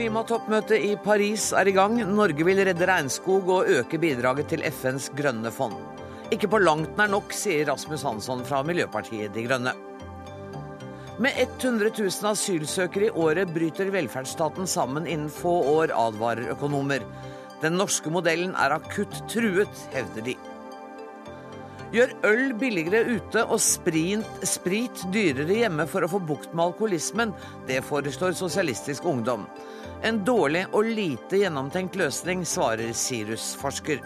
Klimatoppmøtet i Paris er i gang. Norge vil redde regnskog og øke bidraget til FNs grønne fond. Ikke på langt nær nok, sier Rasmus Hansson fra Miljøpartiet De Grønne. Med 100 000 asylsøkere i året bryter velferdsstaten sammen innen få år, advarer økonomer. Den norske modellen er akutt truet, hevder de. Gjør øl billigere ute og sprit, sprit dyrere hjemme for å få bukt med alkoholismen. Det foreslår Sosialistisk Ungdom. En dårlig og lite gjennomtenkt løsning, svarer Sirus-forsker.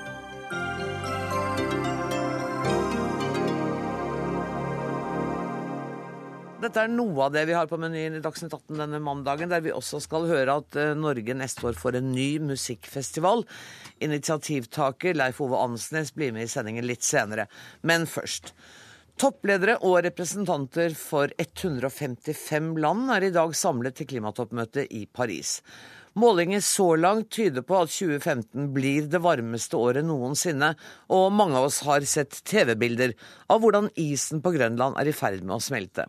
Dette er noe av det vi har på menyen i Dagsnytt 18 denne mandagen, der vi også skal høre at eh, Norge neste år får en ny musikkfestival. Initiativtaker Leif Ove Ansnes blir med i sendingen litt senere. Men først. Toppledere og representanter for 155 land er i dag samlet til klimatoppmøtet i Paris. Målinger så langt tyder på at 2015 blir det varmeste året noensinne, og mange av oss har sett TV-bilder av hvordan isen på Grønland er i ferd med å smelte.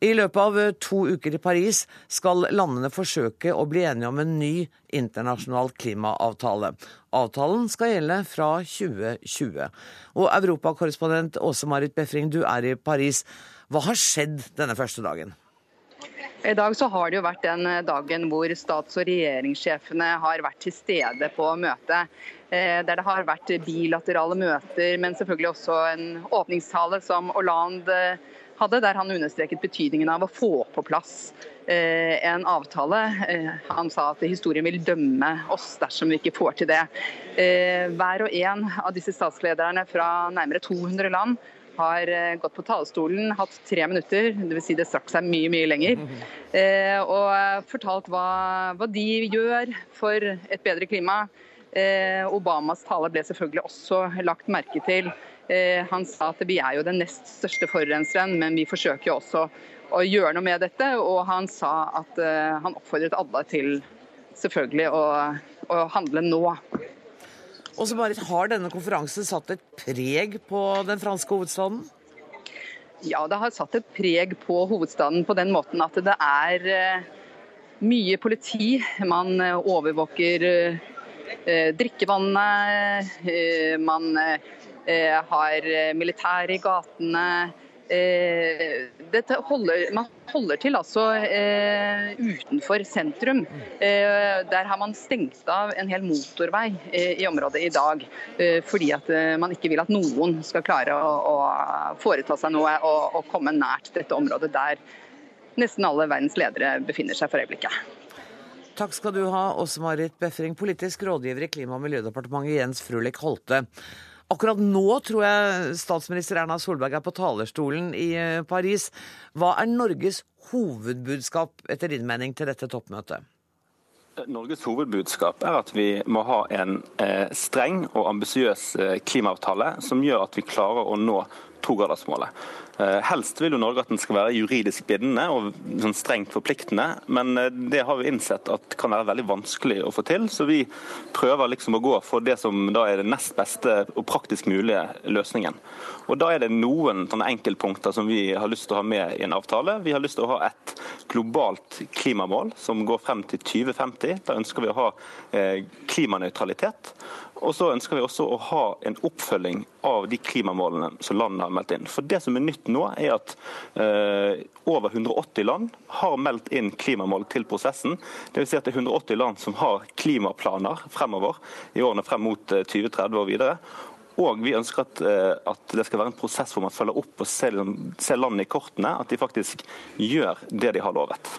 I løpet av to uker i Paris skal landene forsøke å bli enige om en ny internasjonal klimaavtale. Avtalen skal gjelde fra 2020. Og europakorrespondent Åse Marit Befring, du er i Paris. Hva har skjedd denne første dagen? I dag så har det jo vært den dagen hvor stats- og regjeringssjefene har vært til stede på møtet. Eh, der det har vært bilaterale møter, men selvfølgelig også en åpningstale som Hollande hadde, der han understreket betydningen av å få på plass eh, en avtale. Eh, han sa at historien vil dømme oss dersom vi ikke får til det. Eh, hver og en av disse statslederne fra nærmere 200 land har gått på talerstolen, hatt tre minutter, dvs. Si det strakk seg mye mye lenger, og fortalt hva, hva de gjør for et bedre klima. Obamas tale ble selvfølgelig også lagt merke til. Eh, han sa at vi er jo den nest største forurenseren, men vi forsøker jo også å gjøre noe med dette. Og han sa at eh, han oppfordret alle til selvfølgelig å, å handle nå. Og så bare Har denne konferansen satt et preg på den franske hovedstaden? Ja, det har satt et preg på hovedstaden på den måten at det er eh, mye politi. Man overvåker drikkevannet. Man har eh, militær i gatene. Eh, holder, man holder til altså eh, utenfor sentrum. Eh, der har man stengt av en hel motorvei eh, i området i dag. fordi at man ikke vil at noen skal klare å, å foreta seg noe og, og, komme nært dette området der nesten alle verdens ledere befinner seg for øyeblikket. Takk skal du ha, Åse Marit Befring, politisk rådgiver i Klima- og miljødepartementet Jens Frulik Holte. Akkurat nå tror jeg statsminister Erna Solberg er på talerstolen i eh, Paris. Hva er Norges hovedbudskap etter din mening til dette toppmøtet? Norges hovedbudskap er at vi må ha en eh, streng og ambisiøs eh, klimaavtale som gjør at vi klarer å nå togradersmålet. Eh, helst vil jo Norge at den skal være juridisk bindende og sånn strengt forpliktende, men eh, det har vi innsett at kan være veldig vanskelig å få til. Så vi prøver liksom å gå for det som da er den nest beste og praktisk mulige løsningen. Og Da er det noen sånne enkeltpunkter som vi har lyst til å ha med i en avtale. Vi har lyst til å ha et globalt klimamål som går frem til 2050. Da ønsker vi å ha eh, klimanøytralitet. Og så ønsker vi også å ha en oppfølging av de klimamålene som landene har meldt inn. For Det som er nytt nå, er at eh, over 180 land har meldt inn klimamål til prosessen. Dvs. Si at det er 180 land som har klimaplaner fremover i årene frem mot 2030 eh, og videre. Og vi ønsker at, eh, at, det skal være en prosess hvor man følger opp og ser, ser landet i kortene. At de faktisk gjør det de har lovet.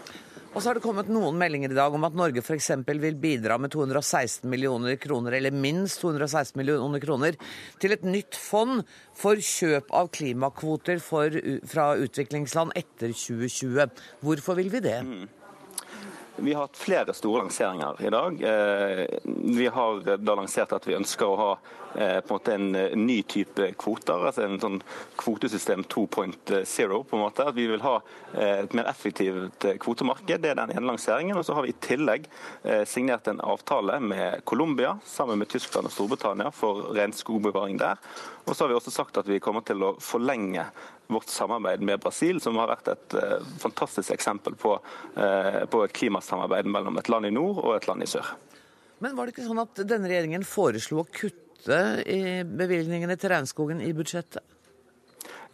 Og så har det kommet noen meldinger i dag om at Norge f.eks. vil bidra med 216 millioner kroner, eller minst 216 millioner kroner, til et nytt fond for kjøp av klimakvoter for, fra utviklingsland etter 2020. Hvorfor vil vi det? Mm. Vi har hatt flere store lanseringer i dag. Eh, vi har da lansert at vi ønsker å ha eh, på en måte en eh, ny type kvoter, altså en sånn kvotesystem 2.0. på en måte. At vi vil ha et mer effektivt kvotemarked. Det er den ene lanseringen. Og så har vi i tillegg signert en avtale med Colombia sammen med Tyskland og Storbritannia for regnskogbevaring der. Og så har vi også sagt at vi kommer til å forlenge vårt samarbeid med Brasil, som har vært et fantastisk eksempel på, på et klimasamarbeid mellom et land i nord og et land i sør. Men var det ikke sånn at denne regjeringen foreslo å kutte i bevilgningene til regnskogen i budsjettet?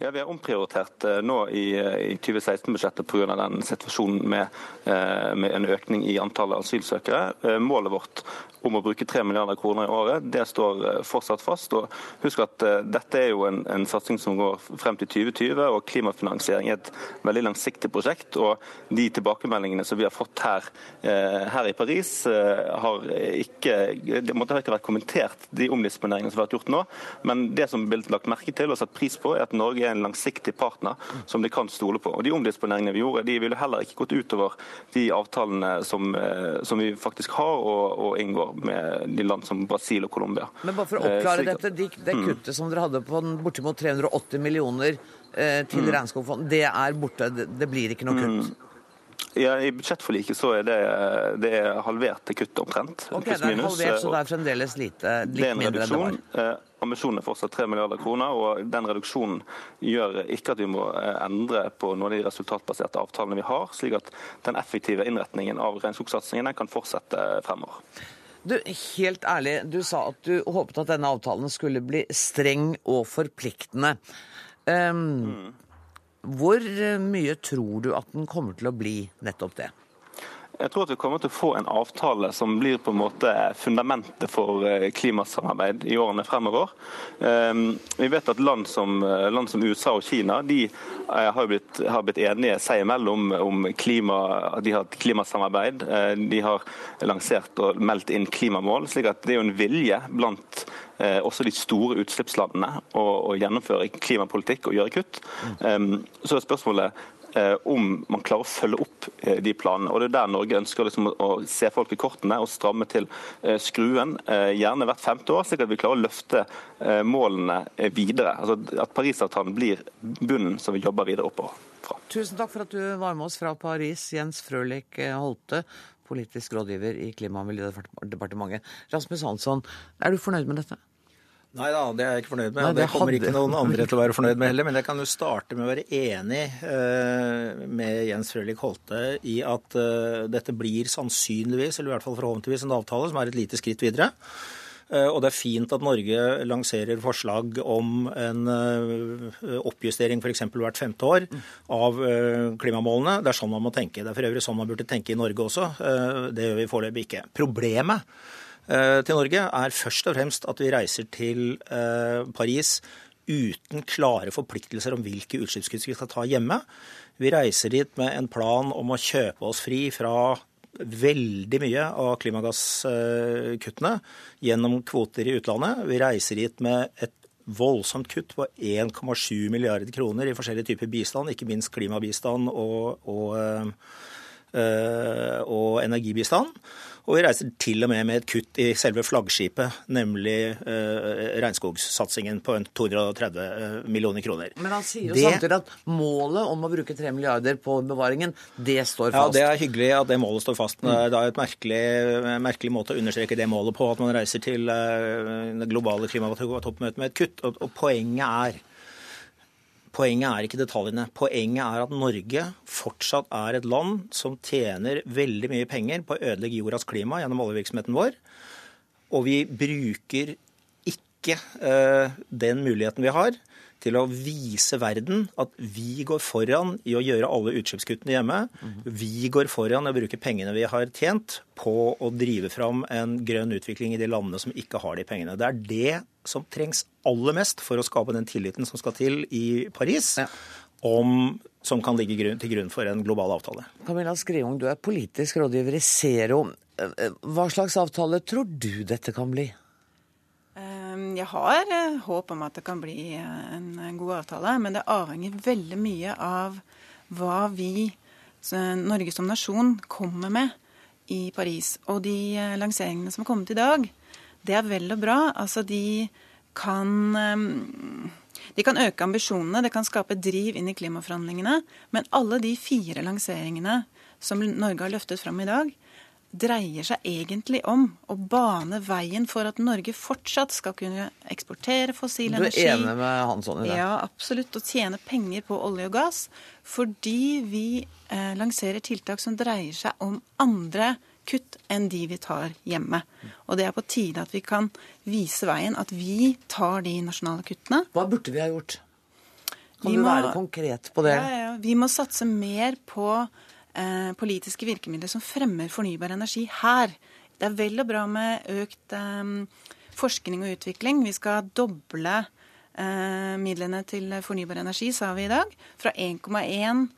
Ja, Vi har omprioritert nå i, i 2016-budsjettet pga. den situasjonen med, med, en økning i antallet asylsøkere. Målet vårt om å bruke 3 milliarder kroner i året, det står eh, fortsatt fast. Og husk at Dette er jo en, en, satsing som går frem til 2020, og klimafinansiering er et veldig langsiktig prosjekt. og De tilbakemeldingene som vi har fått her, her i Paris, har ikke det måtte ikke vært kommentert, de omdisponeringene som har vært gjort nå. Men det som ble lagt merke til og satt pris på, er at Norge er en langsiktig partner som de kan stole på. Og De omdisponeringene vi gjorde, de ville heller ikke gått utover de avtalene som, som vi faktisk har og, og inngår med de land som Brasil og Colombia. Men bare for å eh, oppklare dette, det, det mm. kuttet som dere hadde på bortimot 380 millioner eh, til mm. regnskogfond, det er borte? Det, det blir ikke noe kutt? Mm. Ja, I budsjettforliket så er det, det er halvert til kuttet omtrent. Ok, det er halvert, Så det er fremdeles lite, litt mindre enn det var? Eh, ambisjonen er fortsatt 3 milliarder kroner, og den reduksjonen gjør ikke at vi må eh, endre på noen av de resultatbaserte avtalene vi har, slik at den effektive innretningen av regnskogsatsingen kan fortsette fremover. Du, helt ærlig, du sa at du håpet at denne avtalen skulle bli streng og forpliktende. Um, mm. Hvor mye tror du at den kommer til å bli nettopp det? Jeg tror at vi kommer til å få en avtale som blir på en måte fundamentet for eh, klimasamarbeid i årene fremover. Ehm, vi vet at land som, eh, land som USA og Kina de eh, har blitt, har blitt enige seg imellom om klima, de har et klimasamarbeid. De har lansert og meldt inn klimamål. slik at det er jo en vilje blant også de store utslippslandene å, å gjennomføre klimapolitikk og gjøre kutt. Um, så er spørsmålet Eh, om man klarer å følge opp eh, de planene. Og Det er der Norge ønsker liksom å se folk i kortene og stramme til eh, skruen, gjerne hvert femte år, slik at vi klarer å løfte målene videre. Altså At Parisavtalen blir bunnen som vi jobber videre oppover fra. Tusen takk for at du var med oss fra Paris, Jens Frølich Holte, politisk rådgiver i Klima- og miljødepartementet. Rasmus Hansson, er du fornøyd med dette? Nei da, det er jeg ikke fornøyd med. Nei, det, det kommer hadde... ikke noen andre til å være fornøyd med heller. Men jeg kan jo starte med å være enig uh, med Jens Frølich Holte i at uh, dette blir sannsynligvis, eller i hvert fall forhåpentligvis, en avtale som er et lite skritt videre. Uh, og det er fint at Norge lanserer forslag om en oppjustering f.eks. hvert femte år av klimamålene. Det er sånn man må tenke. Det er for øvrig sånn man burde tenke i Norge også. Det gjør vi foreløpig ikke. Problemet Eh, til Norge, er først og fremst at vi reiser til eh, Paris uten klare forpliktelser om hvilke utslippskutt vi skal ta hjemme. Vi reiser dit med en plan om å kjøpe oss fri fra veldig mye av klimagasskuttene gjennom kvoter i utlandet. Vi reiser dit med et voldsomt kutt på 1,7 milliarder kroner i forskjellige typer bistand, ikke minst klimabistand og, og, øh, og energibistand. Og vi reiser til og med med et kutt i selve flaggskipet, nemlig eh, regnskogsatsingen på 230 eh, millioner kroner. Men han sier jo det, samtidig at målet om å bruke 3 milliarder på bevaringen, det står fast. Ja, det er hyggelig at det målet står fast. Men det er et merkelig, merkelig måte å understreke det målet på, at man reiser til eh, det globale klimatoppmøtet med et kutt. Og, og poenget er Poenget er ikke detaljene. Poenget er at Norge fortsatt er et land som tjener veldig mye penger på å ødelegge jordas klima gjennom oljevirksomheten vår. Og vi bruker ikke uh, den muligheten vi har til å vise verden at vi går foran i å gjøre alle utslippskuttene hjemme. Vi går foran i å bruke pengene vi har tjent, på å drive fram en grønn utvikling i de landene som ikke har de pengene. Det er det som trengs aller mest for å skape den tilliten som skal til i Paris. Ja. Om, som kan ligge til grunn for en global avtale. Camilla Skriung, du er politisk rådgiver i Zero. Hva slags avtale tror du dette kan bli? Ehm, jeg har eh, håp om at det kan bli eh, en god avtale, men det avhenger veldig mye av hva vi, Norge som nasjon, kommer med i Paris. Og de eh, lanseringene som har kommet i dag, det er vel og bra. Altså, de kan ehm, de kan øke ambisjonene, det kan skape driv inn i klimaforhandlingene. Men alle de fire lanseringene som Norge har løftet fram i dag, dreier seg egentlig om å bane veien for at Norge fortsatt skal kunne eksportere fossil energi. Du er enig med Hansson i det? Ja, absolutt. Og tjene penger på olje og gass. Fordi vi eh, lanserer tiltak som dreier seg om andre kutt enn de vi tar hjemme. Og det er på tide at vi kan vise veien at vi tar de nasjonale kuttene. Hva burde vi ha gjort? Kan vi du må, være konkret på det? Ja, ja. Vi må satse mer på eh, politiske virkemidler som fremmer fornybar energi her. Det er vel og bra med økt eh, forskning og utvikling. Vi skal doble eh, midlene til fornybar energi, sa vi i dag. Fra 1,1 Um,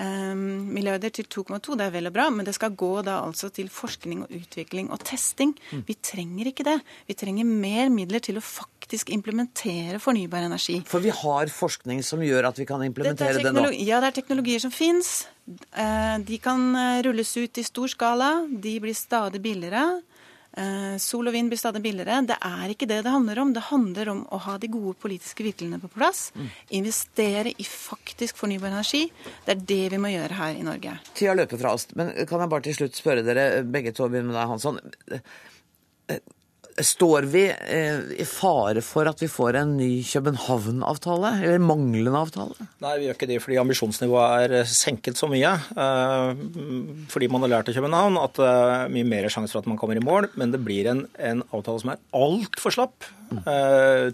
milliarder til 2,2. Det er vel og bra, men det skal gå da altså til forskning og utvikling og testing. Mm. Vi trenger ikke det. Vi trenger mer midler til å faktisk implementere fornybar energi. For vi har forskning som gjør at vi kan implementere det nå? Ja, det er teknologier som fins. Uh, de kan eh, rulles ut i stor skala. De blir stadig billigere. Eh, sol og vind blir stadig billigere. Det er ikke det det handler om. Det handler om å ha de gode politiske virkemidlene på plass. Mm. Investere i faktisk fornybar energi. Det er det vi må gjøre her i Norge. Tida løper fra oss. Men kan jeg bare til slutt spørre dere, begge to, begynne med deg, Hansson. Står vi eh, i fare for at vi får en ny København-avtale, eller manglende avtale? Nei, vi gjør ikke det fordi ambisjonsnivået er eh, senket så mye. Eh, fordi man har lært av København at det er mye mer sjanse for at man kommer i mål. Men det blir en, en avtale som er altfor slapp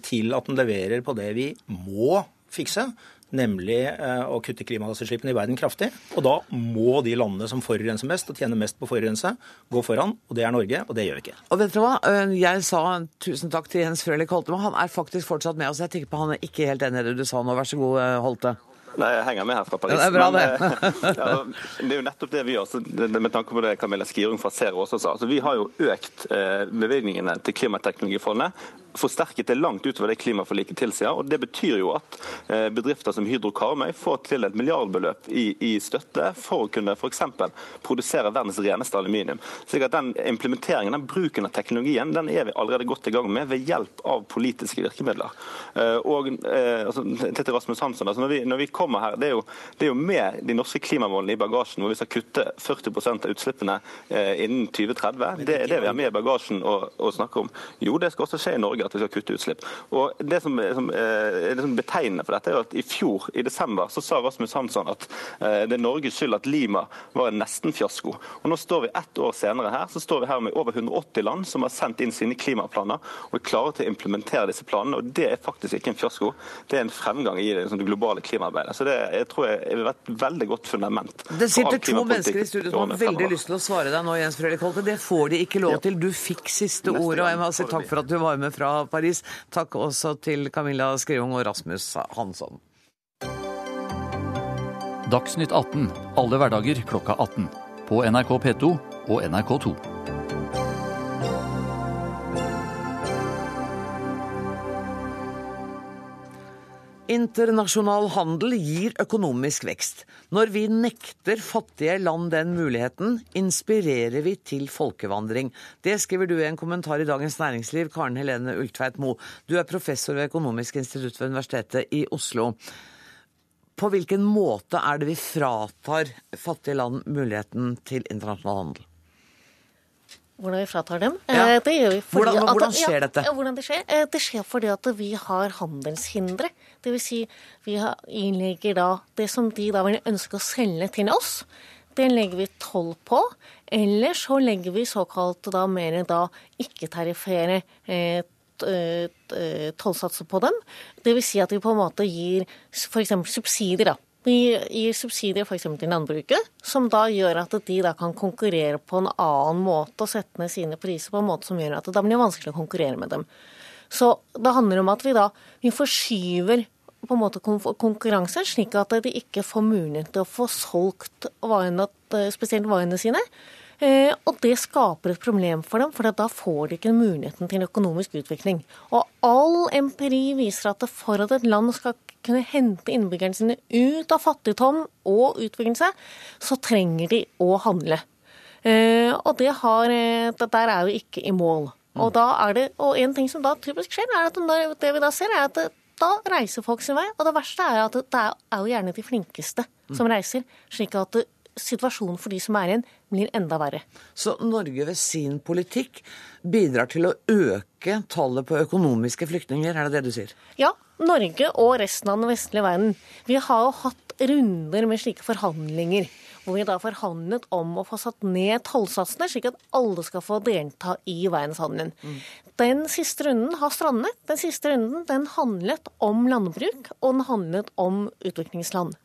til at den leverer på det vi må fikse nemlig eh, å kutte klimagassutslippene i verden kraftig. Og da må de landene som forurenser mest og tjener mest på å forurense, gå foran. Og det er Norge, og det gjør vi ikke. Og vet dere hva? Eh, jeg sa tusen takk til Jens Frølich Holte, men han er faktisk fortsatt med oss. Jeg tenker på han er ikke helt enig i det du sa nå. Vær så god, eh, Holte. Nei, jeg henger med her fra Paris. Ja, det er bra, det. Men, ja, det er jo nettopp det vi gjør, med tanke på det Camilla Skirung fra Zero også sa. Altså, vi har jo økt bevilgningene til Klimateknologifondet forsterket det langt utover det klimaforliket tilsier. og Det betyr jo at eh, bedrifter som Hydro Karmøy får til et milliardbeløp i, i støtte for å kunne f.eks. produsere verdens reneste aluminium. Slik at den implementeringen, den bruken av teknologien, den er vi allerede godt i gang med ved hjelp av politiske virkemidler. Eh, og eh, altså, til Rasmus Hansson, altså, når, vi, når vi kommer her, det er, jo, det er jo med de norske klimamålene i bagasjen, hvor vi skal kutte 40% av utslippene innen 2030. Det er det vi har med i bagasjen å, å snakke om. Jo, det skal også skje i Norge at vi skal kutte utslipp. Og Det som, som eh, er liksom betegnende for dette, er at i fjor, i desember, så sa Rasmus Hansson at eh, det er Norges skyld at Lima var en nesten-fiasko. Og Nå står vi ett år senere her så står vi her med over 180 land som har sendt inn sine klimaplaner og er klare til å implementere disse planene. og Det er faktisk ikke en fiasko, det er en fremgang i det, liksom, det globale klimaarbeidet. Så det jeg tror jeg er et veldig godt fundament. Det sitter to mennesker i studio som har veldig lyst til å svare deg nå, Jens Frølich Holte. Det får de ikke lov til. Du fikk siste ordet, og jeg må si takk for at du var med fra Paris. Takk også til Camilla Skrivung og Rasmus Hansson. Dagsnytt 18 alle hverdager klokka 18. På NRK P2 og NRK2. Internasjonal handel gir økonomisk vekst. Når vi nekter fattige land den muligheten, inspirerer vi til folkevandring. Det skriver du i en kommentar i Dagens Næringsliv, Karen Helene Ultveit Moe. Du er professor ved Økonomisk institutt ved Universitetet i Oslo. På hvilken måte er det vi fratar fattige land muligheten til internasjonal handel? Hvordan vi fratar dem? Ja. Eh, det hvordan, hvordan skjer dette? Ja, hvordan Det skjer eh, Det skjer fordi at vi har handelshindre. Dvs. Si, vi innlegger da det som de da vil ønske å selge til oss. Det legger vi toll på. Eller så legger vi såkalt da mer da ikke-tariffere eh, tollsatser på dem. Dvs. Si at vi på en måte gir f.eks. subsidier da, vi gir subsidier f.eks. til landbruket, som da gjør at de da kan konkurrere på en annen måte og sette ned sine priser på en måte som gjør at det da blir vanskelig å konkurrere med dem. Så det handler om at vi da vi forskyver på en måte konkurransen, slik at de ikke får mulighet til å få solgt varene, spesielt varene sine. Eh, og det skaper et problem for dem, for da får de ikke muligheten til økonomisk utvikling. Og all empiri viser at for at et land skal kunne hente innbyggerne sine ut av fattigdom og utvikle seg, så trenger de å handle. Eh, og det, har, eh, der er vi ikke i mål. Og, da er det, og en ting som da typisk skjer, er at det vi da ser, er at da reiser folk sin vei. Og det verste er at det er jo gjerne de flinkeste som reiser. Slik at situasjonen for de som er igjen, blir enda verre. Så Norge ved sin politikk bidrar til å øke tallet på økonomiske flyktninger, er det det du sier? Ja, Norge og resten av den vestlige verden. Vi har jo hatt runder med slike forhandlinger hvor vi da forhandlet om å få satt ned tollsatsene, slik at alle skal få delta i verdenshandelen. Mm. Den siste runden har strandet. Den siste runden den handlet om landbruk, og den handlet om utviklingsland.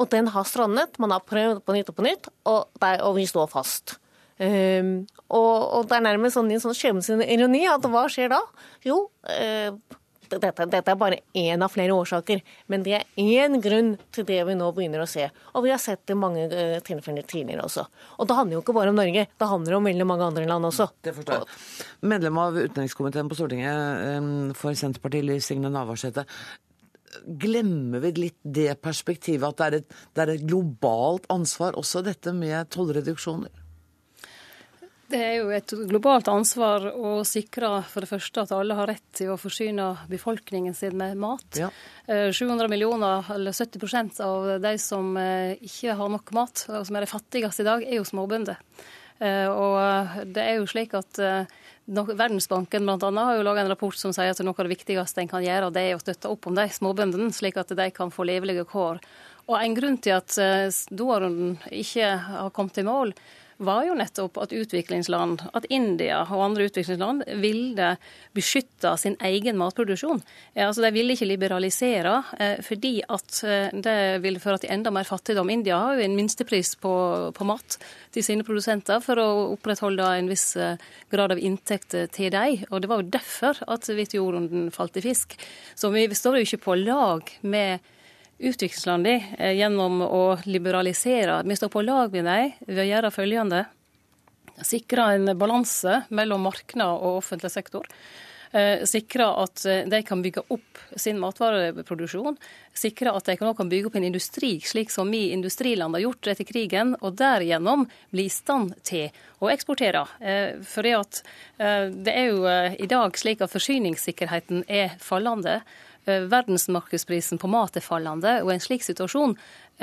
Og den har strandet. Man har prøvd på nytt og på nytt, og, der, og vi står fast. Um, og, og, det er nærmest sånn, en sånn skjebnens ironi at hva skjer da? Jo, uh, dette, dette, er bare én av flere årsaker, men det er én grunn til det vi nå begynner å se. Og vi har sett det mange uh, tilfeller tidligere også. Og det handler jo ikke bare om Norge, det handler om veldig mange andre land også. Det forstår jeg. Medlem av utenrikskomiteen på Stortinget um, for Senterpartiet, Liv Signe Navarsete glemmer vi litt det perspektivet at det er, et, det er et globalt ansvar, også dette med tollreduksjoner? Det er jo et globalt ansvar å sikre for det første at alle har rett til å forsyne befolkningen sin med mat. Ja. 700 eh, millioner, eller 70% av de som eh, ikke har nok mat, og som er de fattigste i dag, er jo småbønder. Eh, og det er jo slik at Verdensbanken blant annet, har jo laga en rapport som sier at noe av det viktigste en kan gjøre, det er å støtte opp om de småbøndene, slik at de kan få levelige kår. Og En grunn til at Doha-runden ikke har kommet i mål, var jo nettopp at utviklingsland, at India og andre utviklingsland ville beskytte sin egen matproduksjon. Altså, De ville ikke liberalisere eh, fordi at eh, det ville føre til enda mer fattigdom. India har jo en minstepris på, på mat til sine produsenter for å opprettholde en viss eh, grad av inntekt til dem. Og det var jo derfor at hvitjorden falt i fisk. Så vi står jo ikke på lag med utviklingslandene eh, gjennom å liberalisere. Vi står på lag med dem ved å gjøre følgende. Sikre en balanse mellom marked og offentlig sektor. Eh, sikre at eh, de kan bygge opp sin matvareproduksjon. Sikre at de kan bygge opp en industri, slik som vi industriland har gjort etter krigen, og derigjennom bli i stand til å eksportere. For det er jo i dag slik at forsyningssikkerheten er fallende. Eh, verdensmarkedsprisen på mat er fallende, og i en slik situasjon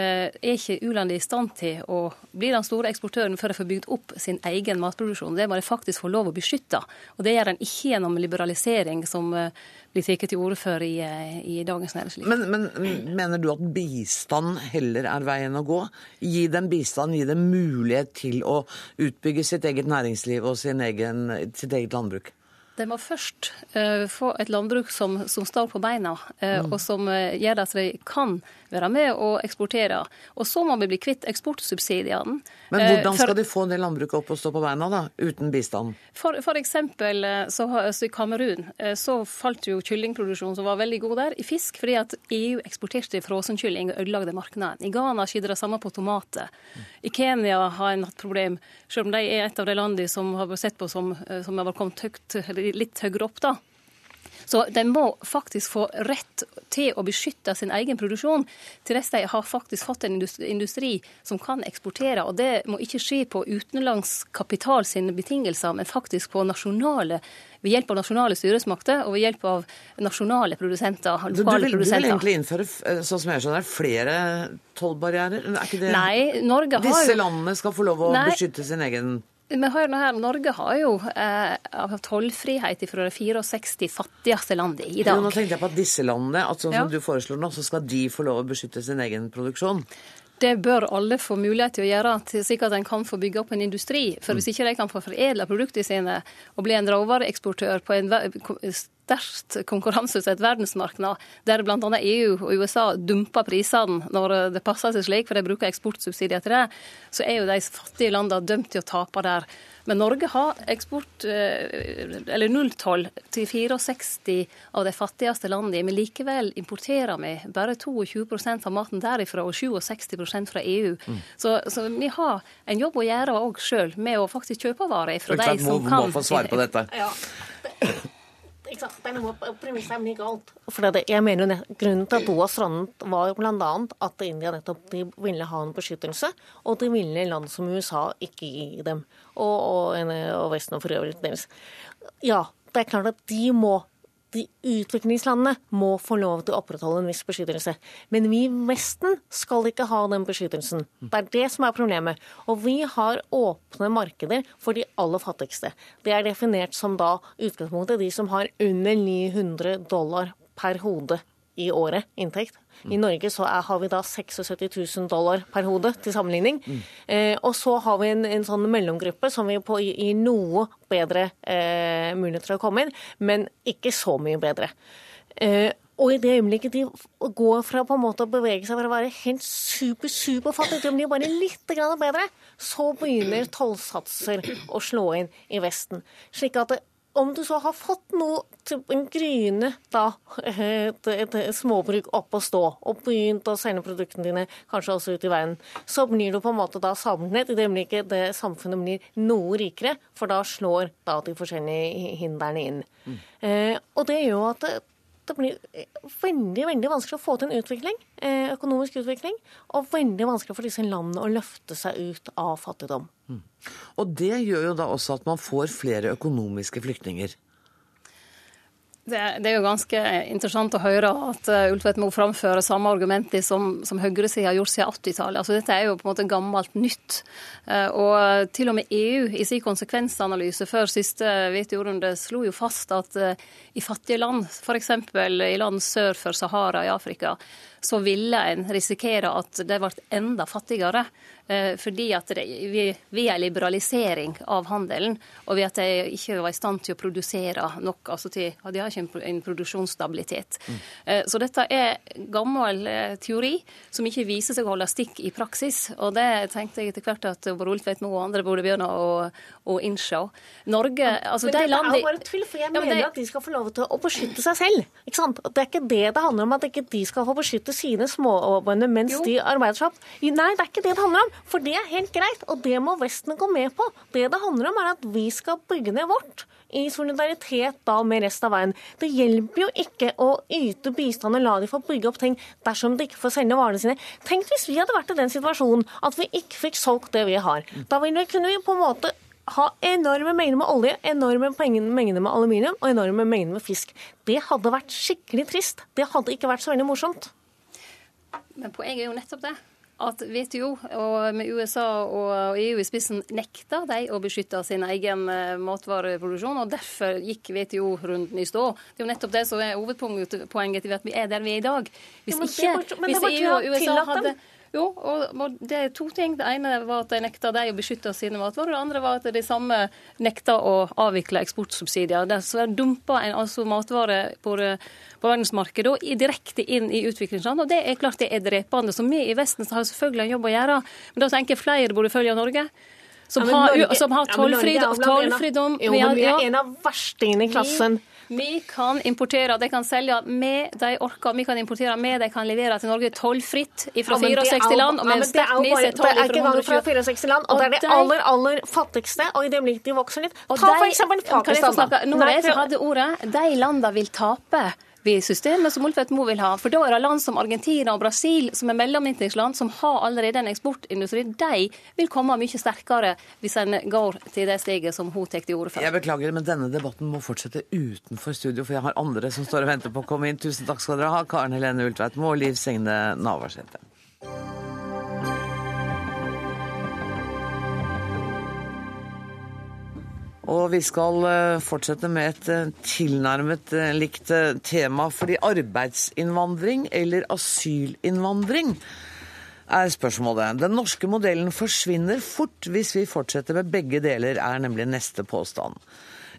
eh, er ikke u-landet i stand til å bli den store eksportøren før de får bygd opp sin egen matproduksjon. Det må de faktisk få lov å beskytte. Og det gjør en ikke gjennom liberalisering, som eh, blir tatt til orde for i, i, Dagens Næringsliv. Men, men, mener du at bistand heller er veien å gå? Gi dem bistand, gi dem mulighet til å utbygge sitt eget næringsliv og egen, sitt eget landbruk? De må først uh, få et landbruk som, som står på beina, uh, mm. og som uh, gjør at de kan være med og eksportere. Og så må vi bli kvitt eksportsubsidiene. Men hvordan skal for, de få det landbruket opp og stå på beina, da, uten bistand? For, for eksempel så, så i Kamerun så falt jo kyllingproduksjonen, som var veldig god der, i fisk, fordi at EU eksporterte frossenkylling og ødelagde markedet. I Ghana skjedde det samme på tomater. I Kenya har en hatt problem, selv om de er et av de landene som har sett på som, som har kommet høyt, litt høyere opp, da. Så de må faktisk få rett til å beskytte sin egen produksjon, til de har faktisk fått en industri som kan eksportere. Og det må ikke skje på utenlandsk kapital sine betingelser, men faktisk på nasjonale ved hjelp av nasjonale styresmakter og ved hjelp av nasjonale produsenter. lokale du, vil, produsenter. Du vil egentlig innføre eh, sånn som jeg skjønner, flere tollbarrierer? Nei, Norge har Disse landene skal få lov å Nei. beskytte sin egen vi hører nå her, Norge har jo eh, tollfrihet fra de 64 fattigste landene i dag. Jo, nå tenkte jeg på at disse landene, at som ja. du foreslår nå, så skal de få lov å beskytte sin egen produksjon. Det bør alle få mulighet til å gjøre, slik at en kan få bygge opp en industri. For hvis ikke de kan få foredla produktene sine og bli en råvareeksportør på en sterkt konkurranseutsatt verdensmarked, der bl.a. EU og USA dumper prisene når det passer seg slik, for de bruker eksportsubsidier til det, så er jo de fattige landene dømt til å tape der. Men Norge har eksport, eh, eller nulltoll til 64 av de fattigste landene. Men likevel importerer vi bare 22% av maten derifra og 67% fra EU. Mm. Så, så, vi har en jobb å gjøre òg sjøl med å faktisk kjøpe varer fra de som må, kan. Må få svare på dette. Ja. Ikke sant? Det er noe Premisset er ikke galt. For det, jeg mener jo Grunnen til at Doha strandet, var bl.a. at India nettopp de ville ha en beskyttelse, og de ville land som USA ikke gi dem. Og, og, og Vesten for øvrig deres. Ja, det er klart at de må de utviklingslandene må få lov til å opprettholde en viss beskyttelse. Men vi i Vesten skal ikke ha den beskyttelsen. Det er det som er problemet. Og vi har åpne markeder for de aller fattigste. Det er definert som da utgangspunktet de som har under 900 dollar per hode i året inntekt. I Norge så er, har vi da 76 000 dollar per hode til sammenligning. Mm. Eh, og så har vi en, en sånn mellomgruppe som vi på, gir noe bedre eh, muligheter til å komme inn, men ikke så mye bedre. Eh, og i det øyeblikket de går fra på en måte å bevege seg fra å være helt super, superfattige til å bli bare litt bedre, så begynner tollsatser å slå inn i Vesten. Slik at det om du så har fått noe en gryne, da, et, et, småbruk opp å stå, og begynt å sende produktene dine kanskje også ut i verden, så blir du på en måte da samlet i det øyeblikket det samfunnet blir noe rikere, for da slår da de forskjellige hindrene inn. Mm. Eh, og det gjør at det blir veldig veldig vanskelig å få til en utvikling, eh, økonomisk utvikling, og veldig vanskelig for disse landene å løfte seg ut av fattigdom. Mm. Og det gjør jo da også at man får flere økonomiske flyktninger. Det, det, er jo ganske interessant å høre at uh, Ulf Moe framfører samme argumenter som, som høyresida har gjort siden 80-tallet. Altså, dette er jo på en måte gammelt nytt. Uh, og til og med EU i sin konsekvensanalyse før siste WTO-runde slo jo fast at uh, i fattige land, f.eks. i land sør for Sahara i Afrika, så ville en risikere at de ble enda fattigere. Eh, fordi at det, vi, vi er liberalisering av handelen, og ved at de ikke var i stand til å produsere nok. altså til, De har ikke en, produksjonsstabilitet. Mm. Så dette er gammel eh, teori som ikke viser seg å holde stikk i praksis. Og det tenkte jeg etter hvert at både Oltvedt Moe og andre burde begynne å, å innse. Norge altså Men de dette er jo bare tvil, for jeg ja, mener det... at de skal få lov til å beskytte seg selv. Ikke sant? Det er ikke det det handler om, at ikke de skal få beskytte sine småbønder mens jo. de arbeider seg opp. Nei, det er ikke det det handler om. For det er helt greit, og det må Vesten gå med på. Det det handler om, er at vi skal bygge ned vårt i solidaritet da med resten av verden. Det hjelper jo ikke å yte bistand og la de få bygge opp ting dersom de ikke får selge varene sine. Tenk hvis vi hadde vært i den situasjonen at vi ikke fikk solgt det vi har. Da vi, kunne vi på en måte ha enorme mengder med olje, enorme mengder med aluminium og enorme mengder med fisk. Det hadde vært skikkelig trist. Det hadde ikke vært så veldig morsomt. Men poenget er jo nettopp det at WTO, og med USA og EU i spissen, nekta de å beskytte sin egen eh, matvareproduksjon. og Derfor gikk WTO-runden i stå. Det er jo nettopp det som er hovedpoenget til at vi er der vi er i dag. Hvis ikke, hvis EU og USA hadde jo, og det er to ting. Det ene var at de nekta de å beskytte sine matvarer. Det andre var at de samme nekta å avvikle eksportsubsidier. Så de dumpa en altså matvarer på, på verdensmarkedet direkte inn i utviklingsland. Og det er klart det er drepende. Så vi i Vesten har selvfølgelig en jobb å gjøre. Men da tenker jeg flere burde følge Norge. Som, ja, har, som har tollfridom. Ja, men vi er en av verstingene i klassen. Vi, vi kan importere, de kan selge med de orker. Vi kan importere med de kan levere til Norge tollfritt fra 64 land. og er ja, sterkt nedsatt toll fra 120 fra 64 land, og, det er de aller, aller fattigste. Og i det øyeblikket de vokser litt Ta eksempel Pakistan. Når jeg hadde ordet, de landene vil tape systemet som Olfet Mo vil ha. For da er det land som Argentina og Brasil, som er mellominntektsland, som har allerede en eksportindustri. De vil komme mye sterkere hvis en går til det steget som hun tar til orde for. Jeg beklager, men denne debatten må fortsette utenfor studio, for jeg har andre som står og venter på å komme inn. Tusen takk skal dere ha, Karen Helene Ultveit Moe og Liv Signe Navarsete. Og vi skal eh, fortsette med et eh, tilnærmet eh, likt tema. Fordi arbeidsinnvandring eller asylinnvandring er spørsmålet. Den norske modellen forsvinner fort hvis vi fortsetter med begge deler, er nemlig neste påstand.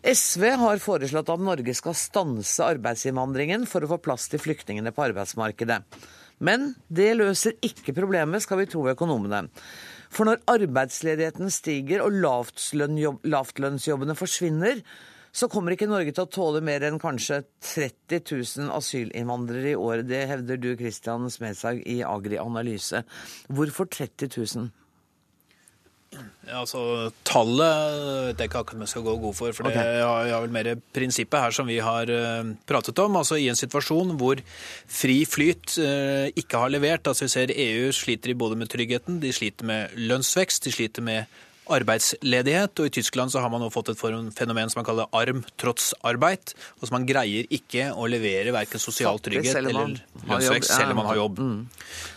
SV har foreslått at Norge skal stanse arbeidsinnvandringen for å få plass til flyktningene på arbeidsmarkedet. Men det løser ikke problemet, skal vi tro økonomene. For når arbeidsledigheten stiger og lavtlønnsjobbene forsvinner, så kommer ikke Norge til å tåle mer enn kanskje 30 000 asylinnvandrere i året. Det hevder du, Christian Smedshaug, i Agri Analyse. Hvorfor 30 000? Ja, altså, Tallet vet jeg ikke akkurat om jeg skal gå god for. for okay. det er vel mer prinsippet her som vi har uh, pratet om. altså I en situasjon hvor fri flyt eh, ikke har levert. altså Vi ser EU sliter både med tryggheten, de sliter med lønnsvekst, de sliter med arbeidsledighet. og I Tyskland så har man nå fått et fenomen som man kaller arm trots arbeid. og så Man greier ikke å levere verken sosial trygghet eller lønnsvekst selv om man har jobb. Mm.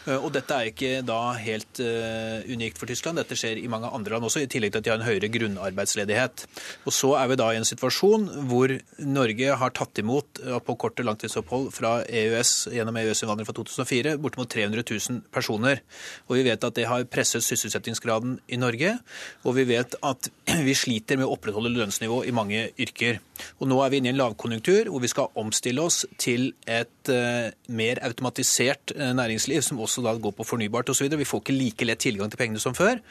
Eh, og Dette er ikke da helt uh, unikt for Tyskland. Dette skjer i mange andre land også, i tillegg til at de har en høyere grunnarbeidsledighet. Og Så er vi da i en situasjon hvor Norge har tatt imot uh, på korte langtidsopphold fra EØS gjennom EØS-innvandring fra 2004 bortimot 300 000 personer. Og Vi vet at det har presset sysselsettingsgraden i Norge. Og vi vet at vi sliter med å opprettholde lønnsnivå i mange yrker. Og Nå er vi inne i en lavkonjunktur hvor vi skal omstille oss til et uh, mer automatisert næringsliv som også også da går på fornybart osv. Vi får ikke like lett tilgang til pengene som før.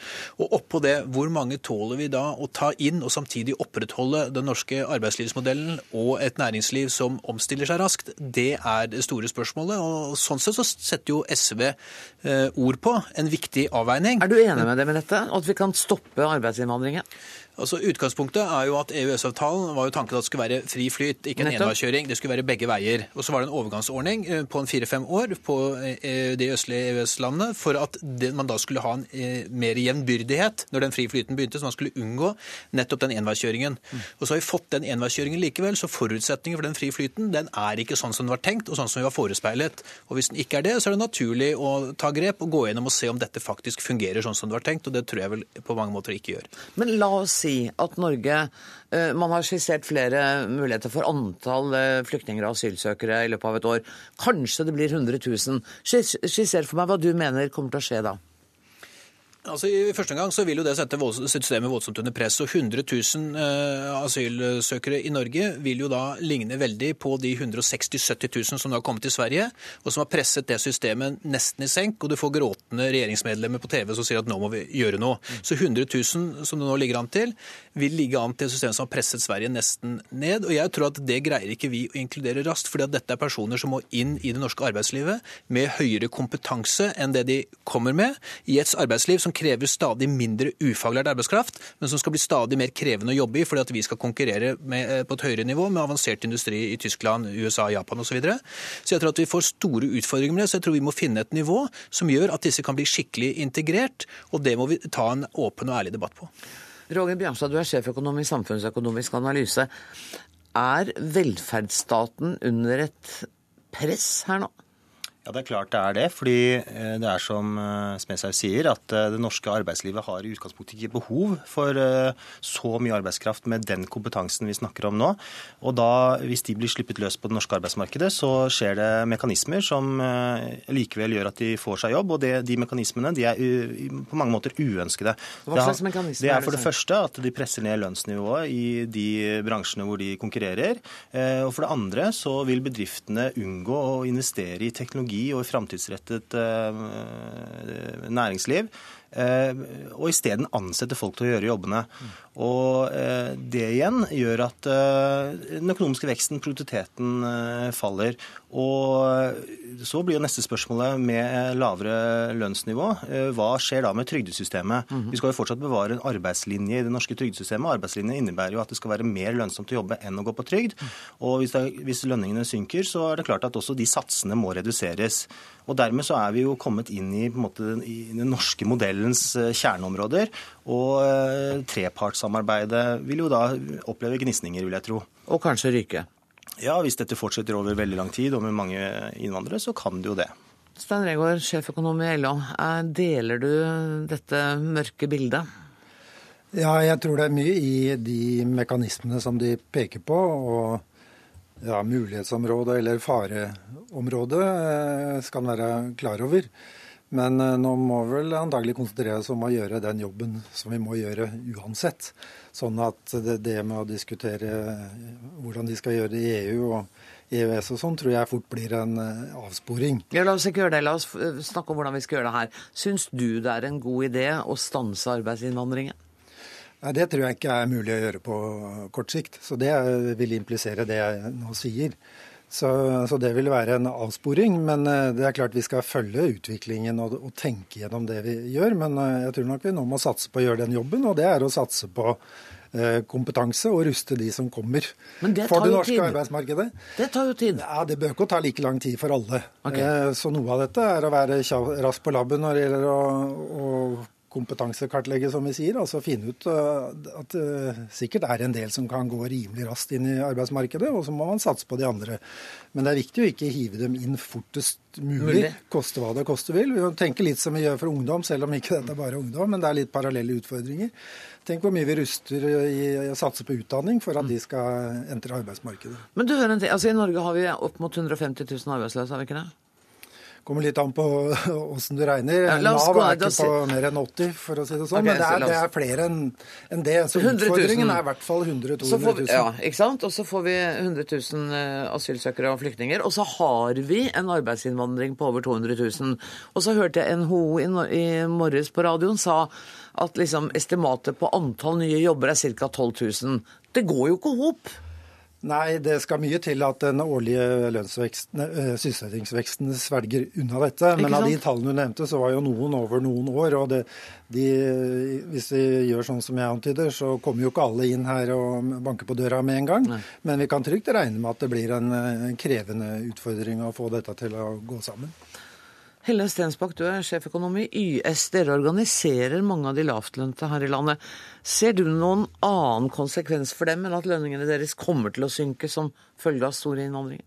Og oppå det, hvor mange tåler vi da å ta inn og samtidig opprettholde den norske arbeidslivsmodellen og et næringsliv som omstiller seg raskt? Det er det store spørsmålet. og Sånn sett så setter jo SV eh, ord på en viktig avveining. Er du enig med det med dette? At vi kan stoppe arbeidsinnvandringen? Altså Utgangspunktet er jo at EØS-avtalen var jo tanken at det skulle være fri flyt, ikke en enveiskjøring. Det skulle være begge veier. Og så var det en overgangsordning eh, på en fire-fem år på eh, de østlige EØS-landene for at man da skulle ha en eh, mer jevnbyrdighet når den fri flyten begynte, så man skulle unngå nettopp den enveiskjøringen. Mm. Og så har vi fått den enveiskjøringen likevel, så forutsetningen for den fri flyten den er ikke sånn som den var tenkt, og sånn som vi var forespeilet. Og hvis den ikke er det, så er det naturlig å ta grep og gå gjennom og se om dette faktisk fungerer sånn som det var tenkt, og det tror jeg vel på mange måter ikke gjør. Men la oss si si at Norge eh, Man har skissert flere muligheter for antall eh, flyktninger og asylsøkere i løpet av et år. Kanskje det blir 100 000. Skisser for meg hva du mener kommer til å skje da. Altså, I første gang så vil jo det sette systemet voldsomt under press. og 100 000 eh, asylsøkere i Norge vil jo da ligne veldig på de 160 000-70 000 som nå har kommet til Sverige, og som har presset det systemet nesten i senk. Og du får gråtende regjeringsmedlemmer på TV som sier at nå må vi gjøre noe. Så 100 000 som det nå ligger an til, vil ligge an til et system som har presset Sverige nesten ned. Og jeg tror at det greier ikke vi å inkludere raskt, fordi at dette er personer som må inn i det norske arbeidslivet med høyere kompetanse enn det de kommer med, i et arbeidsliv som som krever stadig mindre ufaglært arbeidskraft, men som skal bli stadig mer krevende å jobbe i fordi at vi skal konkurrere med, eh, på et høyere nivå med avansert industri i Tyskland, USA, Japan osv. Så, videre. så jeg tror at vi får store utfordringer med det. Så jeg tror vi må finne et nivå som gjør at disse kan bli skikkelig integrert, og det må vi ta en åpen og ærlig debatt på. Roger Bjørnstad, du er sjeføkonom i Samfunnsøkonomisk analyse. Er velferdsstaten under et press her nå? Ja, Det er klart det er det. fordi eh, det er som eh, Smedshaug sier, at eh, det norske arbeidslivet har i utgangspunktet ikke behov for så mye arbeidskraft med den kompetansen vi snakker om nå. Og da, hvis de blir sluppet løs på det norske arbeidsmarkedet, så skjer det mekanismer som likevel gjør at de får seg jobb. Og det, de mekanismene de er på mange måter uønskede. Hva slags mekanismer det er for det første at de presser ned lønnsnivået i de bransjene hvor de konkurrerer. Og for det andre så vil bedriftene unngå å investere i teknologi teknologi og framtidsrettet eh, næringsliv. Eh, og isteden ansette folk til å gjøre jobbene. Og eh, det igjen gjør at den økonomiske veksten, produktiviteten, faller. Og så blir jo neste spørsmålet med lavere lønnsnivå. Hva skjer da med trygdesystemet? Vi skal jo fortsatt bevare en arbeidslinje i det norske trygdesystemet. Arbeidslinjen innebærer jo at det skal være mer lønnsomt å jobbe enn å gå på trygd. Og hvis, det, hvis lønningene synker, så er det klart at også de satsene må reduseres. Og Dermed så er vi jo kommet inn i, måte, i den norske modellens eh, kjerneområder. Og eh, trepartssamarbeidet vil jo da oppleve gnisninger, vil jeg tro. Og kanskje ryke? Ja, hvis dette fortsetter over veldig lang tid og med mange innvandrere, så kan det jo det. Stein Regaard, sjeføkonom i LO. Deler du dette mørke bildet? Ja, jeg tror det er mye i de mekanismene som de peker på. og ja, mulighetsområdet eller fareområde eh, skal en være klar over. Men eh, nå må vi vel antagelig konsentrere oss om å gjøre den jobben som vi må gjøre uansett. Sånn at det, det med å diskutere eh, hvordan de skal gjøre det i EU og EØS og sånn, tror jeg fort blir en avsporing. Ja, La oss ikke gjøre det. La oss snakke om hvordan vi skal gjøre det her. Syns du det er en god idé å stanse arbeidsinnvandringen? Nei, Det tror jeg ikke er mulig å gjøre på kort sikt. Så det vil implisere det jeg nå sier. Så, så, det vil være en avsporing. Men eh, det er klart vi skal følge utviklingen og, og, tenke gjennom det vi gjør. Men eh, jeg tror nok vi nå må satse på å gjøre den jobben, og det er å satse på eh, kompetanse og ruste de som kommer for det norske tid. arbeidsmarkedet. Det tar jo tid. Ja, Det bør ikke ta like lang tid for alle. Okay. Så noe av dette er å være rask på labben når det gjelder å, å kompetansekartlegge, som vi sier. Altså finne ut at det sikkert er en del som kan gå rimelig raskt inn i arbeidsmarkedet, og så må man satse på de andre. Men det er viktig å ikke hive dem inn fortest mulig, mulig. koste hva det koste vil. Vi tenker litt som vi gjør for ungdom, selv om ikke dette er bare ungdom, men det er litt parallelle utfordringer. Tenk hvor mye vi ruster i å satse på utdanning for at de skal entre arbeidsmarkedet. Men du hører en ting, altså I Norge har vi opp mot 150 000 arbeidsløse, har vi ikke det? Kommer litt an på åssen du regner. Ja, Nav er ikke på mer enn 80, for å si det sånn. Okay, men det er, det er flere enn en det. Så utfordringen er i hvert fall 100 000-200 000. Ja, ikke sant? Og så får vi 100 000 eh, asylsøkere og flyktninger. Og så har vi en arbeidsinnvandring på over 200 000. Og så hørte jeg NHO i morges på radioen sa at liksom estimatet på antall nye jobber er ca. 12 000. Det går jo ikke hop. Nei, det skal mye til at den årlige eh, sysselsettingsveksten svelger unna dette. Men av de tallene du nevnte, så var jo noen over noen år. og det, de, Hvis vi gjør sånn som jeg antyder, så kommer jo ikke alle inn her og banker på døra med en gang. Nei. Men vi kan trygt regne med at det blir en, en krevende utfordring å få dette til å gå sammen. Helle Stensbakk, du er sjeføkonom i YS. Dere organiserer mange av de lavtlønte her i landet. Ser du noen annen konsekvens for dem enn at lønningene deres kommer til å synke som følge av store innvandringer?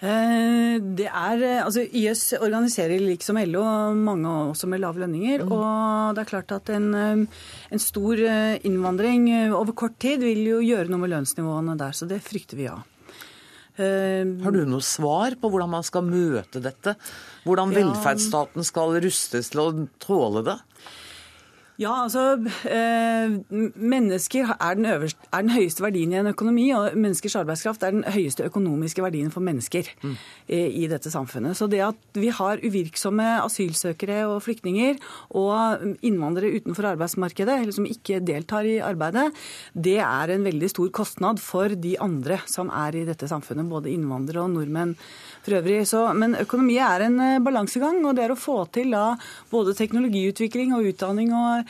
Eh, det er, eh, altså YS organiserer liksom LO mange også med lave lønninger. Mm. Og det er klart at en, eh, en, stor innvandring over kort tid vil jo gjøre noe med lønnsnivåene der. Så det frykter vi av. Har du noe svar på hvordan man skal møte dette? Hvordan velferdsstaten skal rustes til å tåle det? Ja, altså eh, Mennesker er den, øverste, er den, høyeste verdien i en økonomi, og menneskers arbeidskraft er den høyeste økonomiske verdien for mennesker mm. i, i, dette samfunnet. Så det at vi har uvirksomme asylsøkere og flyktninger og innvandrere utenfor arbeidsmarkedet, eller som ikke deltar i arbeidet, det er en veldig stor kostnad for de andre som er i dette samfunnet, både innvandrere og nordmenn for øvrig. Så, men økonomi er en eh, balansegang, og det er å få til da både teknologiutvikling og utdanning og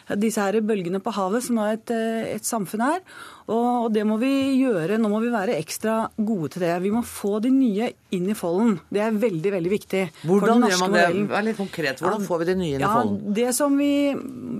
disse her bølgene på havet, som et, eh, et samfunn er. Og det må vi gjøre. Nå må vi være ekstra gode til det. Vi må få de nye inn i folden. Det er veldig veldig viktig. Hvordan gjør man det? Vær litt konkret. Hvordan får vi de nye inn i folden? Ja, det som vi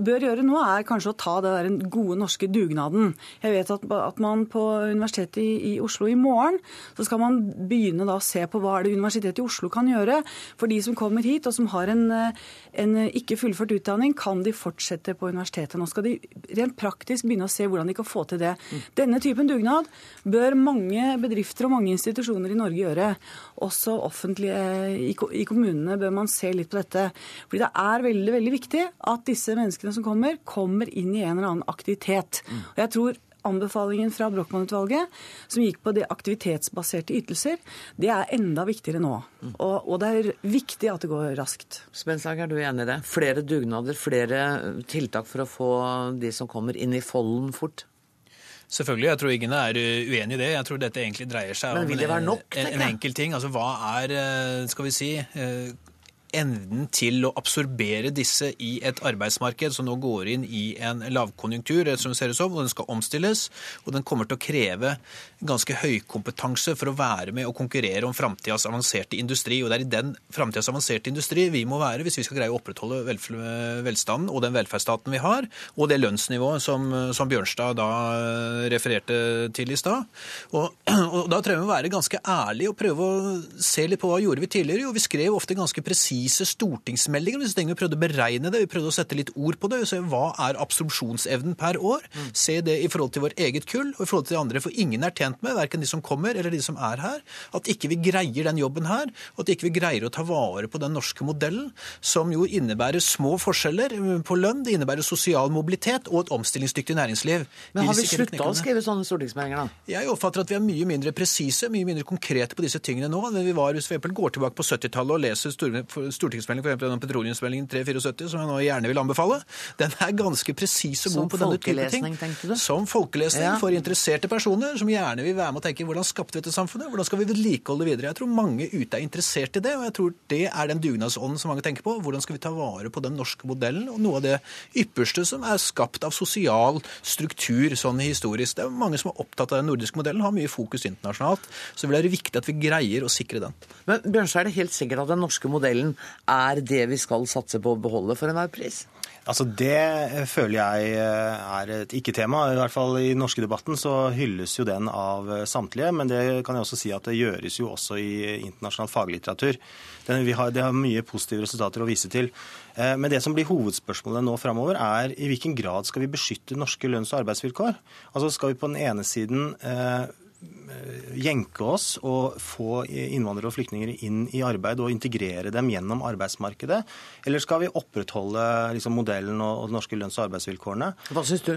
bør gjøre nå, er kanskje å ta det der gode norske dugnaden. Jeg vet at, at man på Universitetet i, i, Oslo i morgen så skal man begynne da å se på hva er det Universitetet i Oslo kan gjøre for de som kommer hit og som har en, en ikke fullført utdanning. Kan de fortsette på universitetet? Nå skal de rent praktisk begynne å se hvordan de kan få til det. Denne typen dugnad bør mange bedrifter og mange institusjoner i Norge gjøre. Også offentlige i kommunene bør man se litt på dette. Fordi det er veldig, veldig viktig at disse menneskene som kommer, kommer inn i en eller annen aktivitet. Og jeg tror anbefalingen fra Brochmann-utvalget, som gikk på de aktivitetsbaserte ytelser, det er enda viktigere nå. Og, og, det er viktig at det går raskt. Spenslag, er du enig i det? Flere dugnader, flere tiltak for å få de som kommer inn i folden fort? Selvfølgelig, jeg tror ingen er uenig i det. Jeg tror dette egentlig dreier seg om en, en, enkel ting. Altså hva er, eh, skal vi si, eh, evnen til å absorbere disse i et arbeidsmarked som nå går inn i en lavkonjunktur, som ser ut som, og den skal omstilles. Og den kommer til å kreve ganske høykompetanse for å være med og konkurrere om framtidas avanserte industri. Og det er i den framtidas avanserte industri vi må være hvis vi skal greie å opprettholde velstanden og den velferdsstaten vi har, og det lønnsnivået som, som Bjørnstad da refererte til i stad. Og, og, da trenger vi å være ganske ærlige og prøve å se litt på hva gjorde vi tidligere. Jo, vi skrev ofte ganske presist presise stortingsmeldinger. Disse tingene Vi prøvde å beregne det, vi prøvde å sette litt ord på det. og Se hva er absorpsjonsevnen per år. Mm. Se det i forhold til vårt eget kull og i forhold til de andre. For ingen er tjent med, verken de som kommer eller de som er her, at ikke vi greier den jobben her. Og at ikke vi greier å ta vare på den norske modellen, som jo innebærer små forskjeller på lønn, det innebærer sosial mobilitet og et omstillingsdyktig næringsliv. Men har vi slutta å skrive sånne stortingsmeldinger, da? Jeg oppfatter at vi er mye mindre presise, mye mindre konkrete på disse tingene nå enn vi var hvis vi går tilbake på 70-tallet og leser stortingsmelding for eksempel petroleumsmeldingen 374, som jeg nå gjerne vil anbefale, den er ganske presis og god på denne type ting. Som folkelesning ja. for interesserte personer som gjerne vil være med og tenke hvordan skapte vi dette samfunnet, hvordan skal vi vedlikeholde det videre. Jeg tror mange ute er interessert i det, og jeg tror det er den dugnadsånden som mange tenker på. Hvordan skal vi ta vare på den norske modellen og noe av det ypperste som er skapt av sosial struktur sånn historisk. Det er mange som er opptatt av den nordiske modellen, har mye fokus internasjonalt. Så det blir viktig at vi greier å sikre den. Men Bjørnstad, er det helt sikkert at den norske modellen er det vi skal satse på å beholde for enhver pris? Altså Det føler jeg er et ikke-tema. I hvert fall i norske debatten så hylles jo den av samtlige. Men det kan jeg også si at det gjøres jo også i internasjonal faglitteratur. Det har, det har mye positive resultater å vise til. Eh, men det som blir hovedspørsmålet nå framover, er i hvilken grad skal vi beskytte norske lønns- og arbeidsvilkår? Altså Skal vi på den ene siden eh, jenke oss og få innvandrere og flyktninger inn i arbeid og integrere dem gjennom arbeidsmarkedet? Eller skal vi opprettholde liksom, modellen og, og de norske lønns- og arbeidsvilkårene? Hva syns du?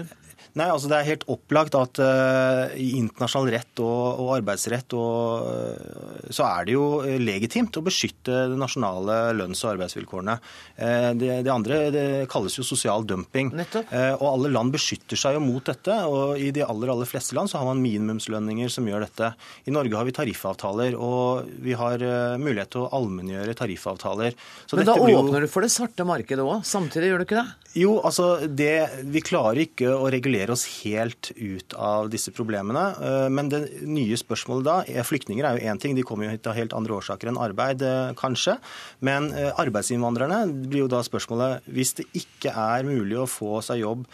Nei, altså Det er helt opplagt at uh, i internasjonal rett og, og arbeidsrett og, uh, så er det jo legitimt å beskytte de nasjonale lønns- og arbeidsvilkårene. Uh, det, det, andre det kalles jo sosial dumping. og alle land beskytter seg jo mot dette. og I de aller aller fleste land så har man minimumslønninger som gjør dette. I Norge har vi tariffavtaler, og vi har mulighet til å allmenngjøre tariffavtaler. Så Men da åpner jo... du for det svarte markedet òg, samtidig gjør du ikke det? Jo, altså det, Vi klarer ikke å regulere oss helt ut av disse problemene. Eh, men det nye spørsmålet da er Flyktninger er jo én ting, de kommer jo hit av helt andre årsaker enn arbeid, eh, kanskje. Men eh, arbeidsinnvandrerne blir jo da spørsmålet Hvis det ikke er mulig å få seg jobb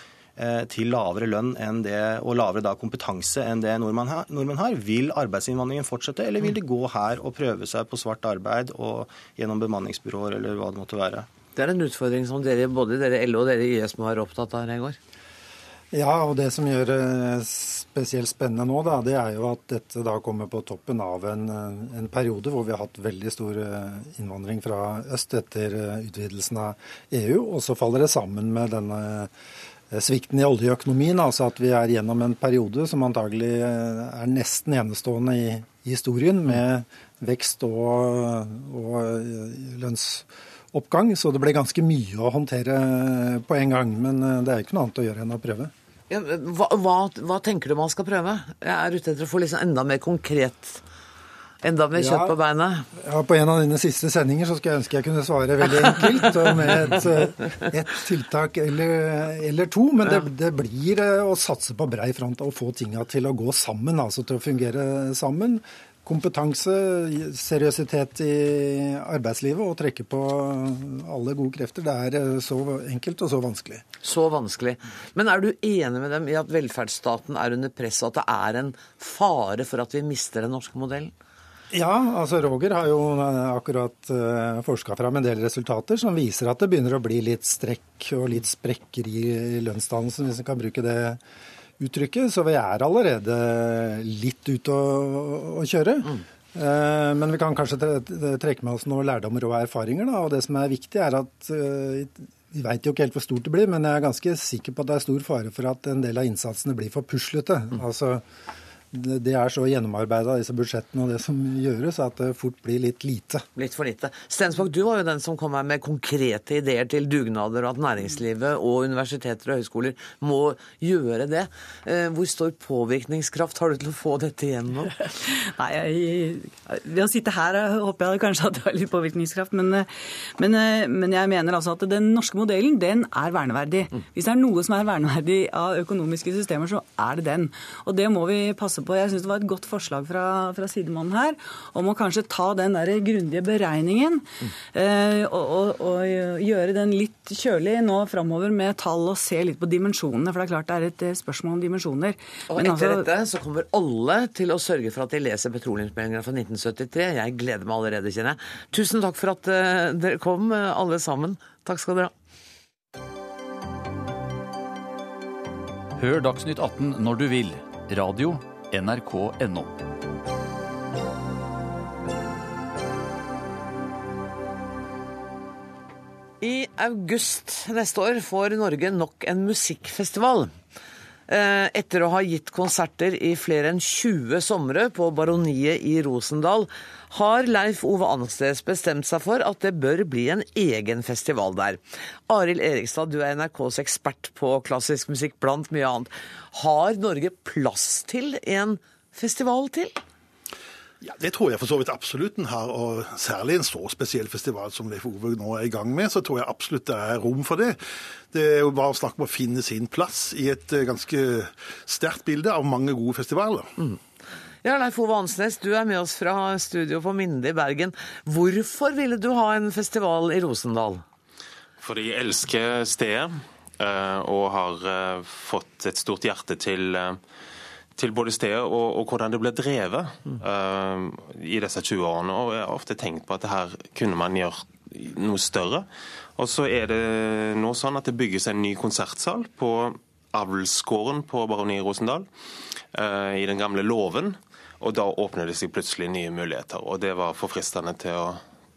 til lavere lønn enn det, og lavere da kompetanse enn det nordmenn har, nordmenn har, Vil arbeidsinnvandringen fortsette, eller vil de gå her og prøve seg på svart arbeid og gjennom bemanningsbyråer eller hva det måtte være? Det er en utfordring som dere, både dere LO og dere YS må være opptatt av, Regård? Ja, og det som gjør det spesielt spennende nå, da, det er jo at dette da kommer på toppen av en, en, periode hvor vi har hatt veldig stor eh, innvandring fra øst etter eh, utvidelsen av EU. Og så faller det sammen med denne eh, svikten i oljeøkonomien. Altså at vi er gjennom en periode som antagelig er nesten enestående i, historien, med vekst og, og lønnsoppgang. så det ble ganske mye å håndtere på en gang. Men det er ikke noe annet å gjøre enn å prøve. Ja, hva, hva, hva, tenker du man skal prøve? Jeg er ute etter å få liksom enda mer konkret. Enda mer kjøtt på beinet? Ja, På en av dine siste sendinger så skulle jeg ønske jeg kunne svare veldig enkelt og med et, eh, et tiltak eller, eller, to. Men det, det, blir eh, å satse på brei front og få tinga til å gå sammen, altså til å fungere sammen kompetanse, seriøsitet i arbeidslivet og trekke på alle gode krefter. Det er eh, så enkelt og så vanskelig. Så vanskelig. Men er du enig med dem i at velferdsstaten er under press, og at det er en fare for at vi mister den norske modellen? Ja, altså Roger har jo akkurat uh, eh, forska fram en del resultater som viser at det begynner å bli litt strekk og litt sprekker i lønnsdannelsen, hvis en kan bruke det uttrykket. Så vi er allerede litt ute å, kjøre. Mm. Eh, men vi kan kanskje trekke med oss noen lærdommer og erfaringer. Da. Og det som er viktig, er at eh, vi veit jo ikke helt hvor stort det blir, men jeg er ganske sikker på at det er stor fare for at en del av innsatsene blir for puslete. Mm. Altså det er så gjennomarbeida, disse budsjettene og det som gjøres, at det fort blir litt lite. Litt for lite. Stensbakk, du var jo den som kom her med konkrete ideer til dugnader, og at næringslivet og universiteter og høyskoler må gjøre det. Eh, hvor stor påvirkningskraft har du til å få dette igjennom? Nei, jeg, Ved å sitte her håper jeg kanskje at det har litt påvirkningskraft, men, men, men, jeg mener altså at den norske modellen, den er verneverdig. Mm. Hvis det er noe som er verneverdig av økonomiske systemer, så er det den. Og det må vi passe på. Jeg syns det var et godt forslag fra, fra sidemannen her om å kanskje ta den der grundige beregningen mm. eh, og, og, og, gjøre den litt kjølig nå framover med tall og se litt på dimensjonene. For det er klart det er et eh, spørsmål om dimensjoner. Og Men etter altså, dette så kommer alle til å sørge for at de leser petroleumsmeldinga fra 1973. Jeg gleder meg allerede, kjenner jeg. Tusen takk for at uh, dere kom, alle sammen. Takk skal dere ha. Hør Dagsnytt 18 når du vil. Radio nrk.no. I august neste år får Norge nok en musikkfestival. Eh, etter å ha gitt konserter i flere enn 20 somre på Baroniet i Rosendal, har Leif Ove Ansnes bestemt seg for at det bør bli en egen festival der. Arild Erikstad, du er NRKs ekspert på klassisk musikk, blant mye annet. Har Norge plass til en festival til? Ja, Det tror jeg for så vidt absolutt den har. Og særlig en så spesiell festival som Leif Ove nå er i gang med, så tror jeg absolutt det er rom for det. Det er jo bare snakk om å finne sin plass i et eh, ganske sterkt bilde av mange gode festivaler. Mm. Ja, Leif Ove Ansnes, du er med oss fra studio på Minde i Bergen. Hvorfor ville du ha en festival i Rosendal? Fordi jeg elsker stedet og har fått et stort hjerte til til både stedet og, og, hvordan det ble drevet uh, i disse 20 årene. Og jeg har ofte tenkt på at her kunne man gjøre noe større. Og så er det nå sånn at det bygges en ny konsertsal på avlsgården på Baroni Rosendal, uh, i den gamle låven. Og da åpner det seg plutselig nye muligheter, og det var forfristende til å,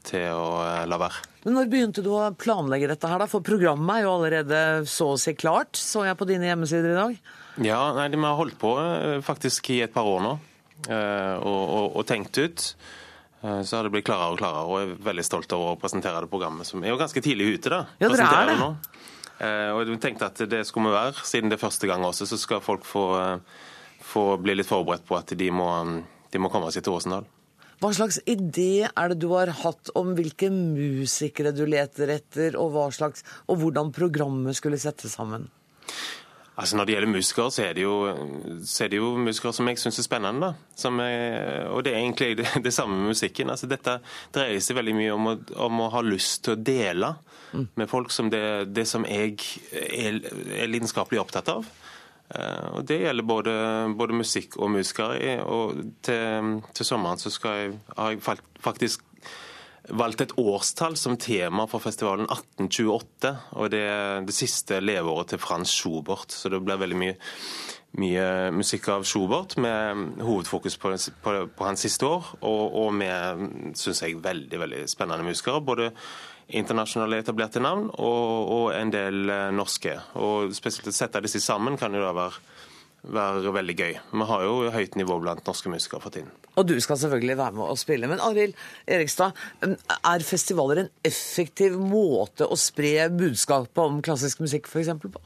til å uh, la være. Men Når begynte du å planlegge dette her, da? For programmet er jo allerede så å si klart, så jeg på dine hjemmesider i dag. Ja, nei, De har holdt på eh, faktisk i et par år nå eh, og, og, og tenkt ut. Eh, så har det blitt klarere og klarere, og jeg er veldig stolt over å presentere det programmet, som er jo ganske tidlig ute. da. Ja, dere er det. Nå. Og jeg tenkte at det skulle vi være, siden det er første gang også, så skal folk få, få bli litt forberedt på at de må, de må komme seg til Åsendal. Hva slags idé er det du har hatt om hvilke musikere du leter etter, og, slags, og hvordan programmet skulle settes sammen? Altså Når det gjelder musikere, så er det jo, er det jo musikere som jeg syns er spennende. Er, og det er egentlig det, det samme med musikken. Altså Dette dreier seg veldig mye om å, om å ha lyst til å dele mm. med folk som det, det som jeg er, er, lidenskapelig opptatt av. Uh, og Det gjelder både, både, musikk og musikere. Og til, til sommeren så jeg, har jeg faktisk valgt et årstall som tema for festivalen 1828. og Det er det siste leveåret til Frans Schubert. Så det blir veldig mye, mye musikk av Schubert, med hovedfokus på, på, på hans siste år. Og, og med, syns jeg, veldig veldig spennende musikere. både internasjonale etablerte navn og, og en del eh, norske. Og Spesielt å sette disse sammen kan jo da være være veldig gøy. Vi har jo høyt nivå blant norske musikere for tiden. Og du skal selvfølgelig være med og spille. Men Arild Erikstad, er festivaler en effektiv måte å spre budskapet om klassisk musikk f.eks. på?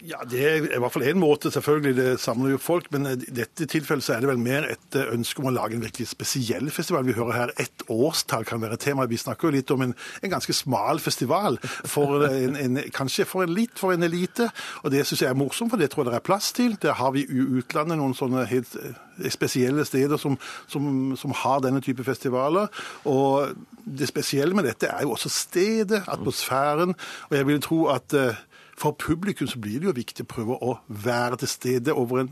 Ja, Det er i hvert fall én måte. Selvfølgelig, det samler jo folk. Men i dette tilfellet så er det vel mer et eh, ønske om å lage en virkelig spesiell festival. Vi hører her ett årstall kan være tema. Vi snakker jo litt om en, en ganske smal festival. For en, en, kanskje for en litt for en elite. Og det syns jeg er morsomt, for det tror jeg det er plass til. Der har vi i utlandet noen sånne helt eh, spesielle steder som, som, som har denne type festivaler. Og det spesielle med dette er jo også stedet, atmosfæren. Og jeg vil tro at for publikum så blir det jo viktig å prøve å være til stede over en,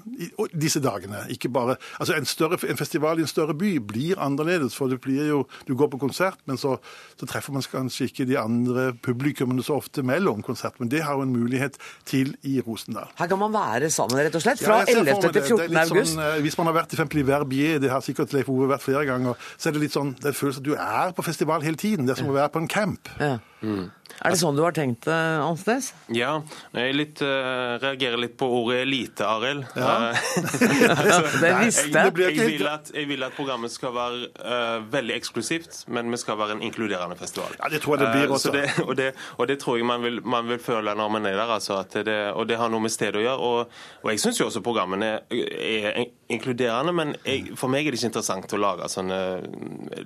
disse dagene. Ikke bare, altså en, større, en, festival i en større by blir annerledes, for det blir jo, du går på konsert, men så, så treffer man kanskje ikke de andre publikummene så ofte mellom konsert. Men det har jo en mulighet til i Rosendal. Her kan man være sammen, rett og slett, fra ja, 11. til 14. Sånn, august? Sånn, hvis man har vært i f.eks. i Verbier, det har sikkert Leif Ove vært flere ganger, så er det litt sånn, det føles at du er på festival hele tiden. Det er som å være på en camp. Ja. Mm. Er det sånn du har tenkt det, Ansnes? Ja, jeg litt, uh, reagerer litt på ordet elite, Arild. Ja. altså, det visste jeg. Jeg vil, at, jeg vil at programmet skal være uh, veldig eksklusivt, men vi skal være en inkluderende festival. Ja, Det tror jeg det blir også. Uh, det, og, det, og, det, tror jeg man vil, man vil føle når man er der. Altså, det, og det har noe med stedet å gjøre. Og, og jeg syns jo også programmene er, er inkluderende, men jeg, for meg er det ikke interessant å lage sånne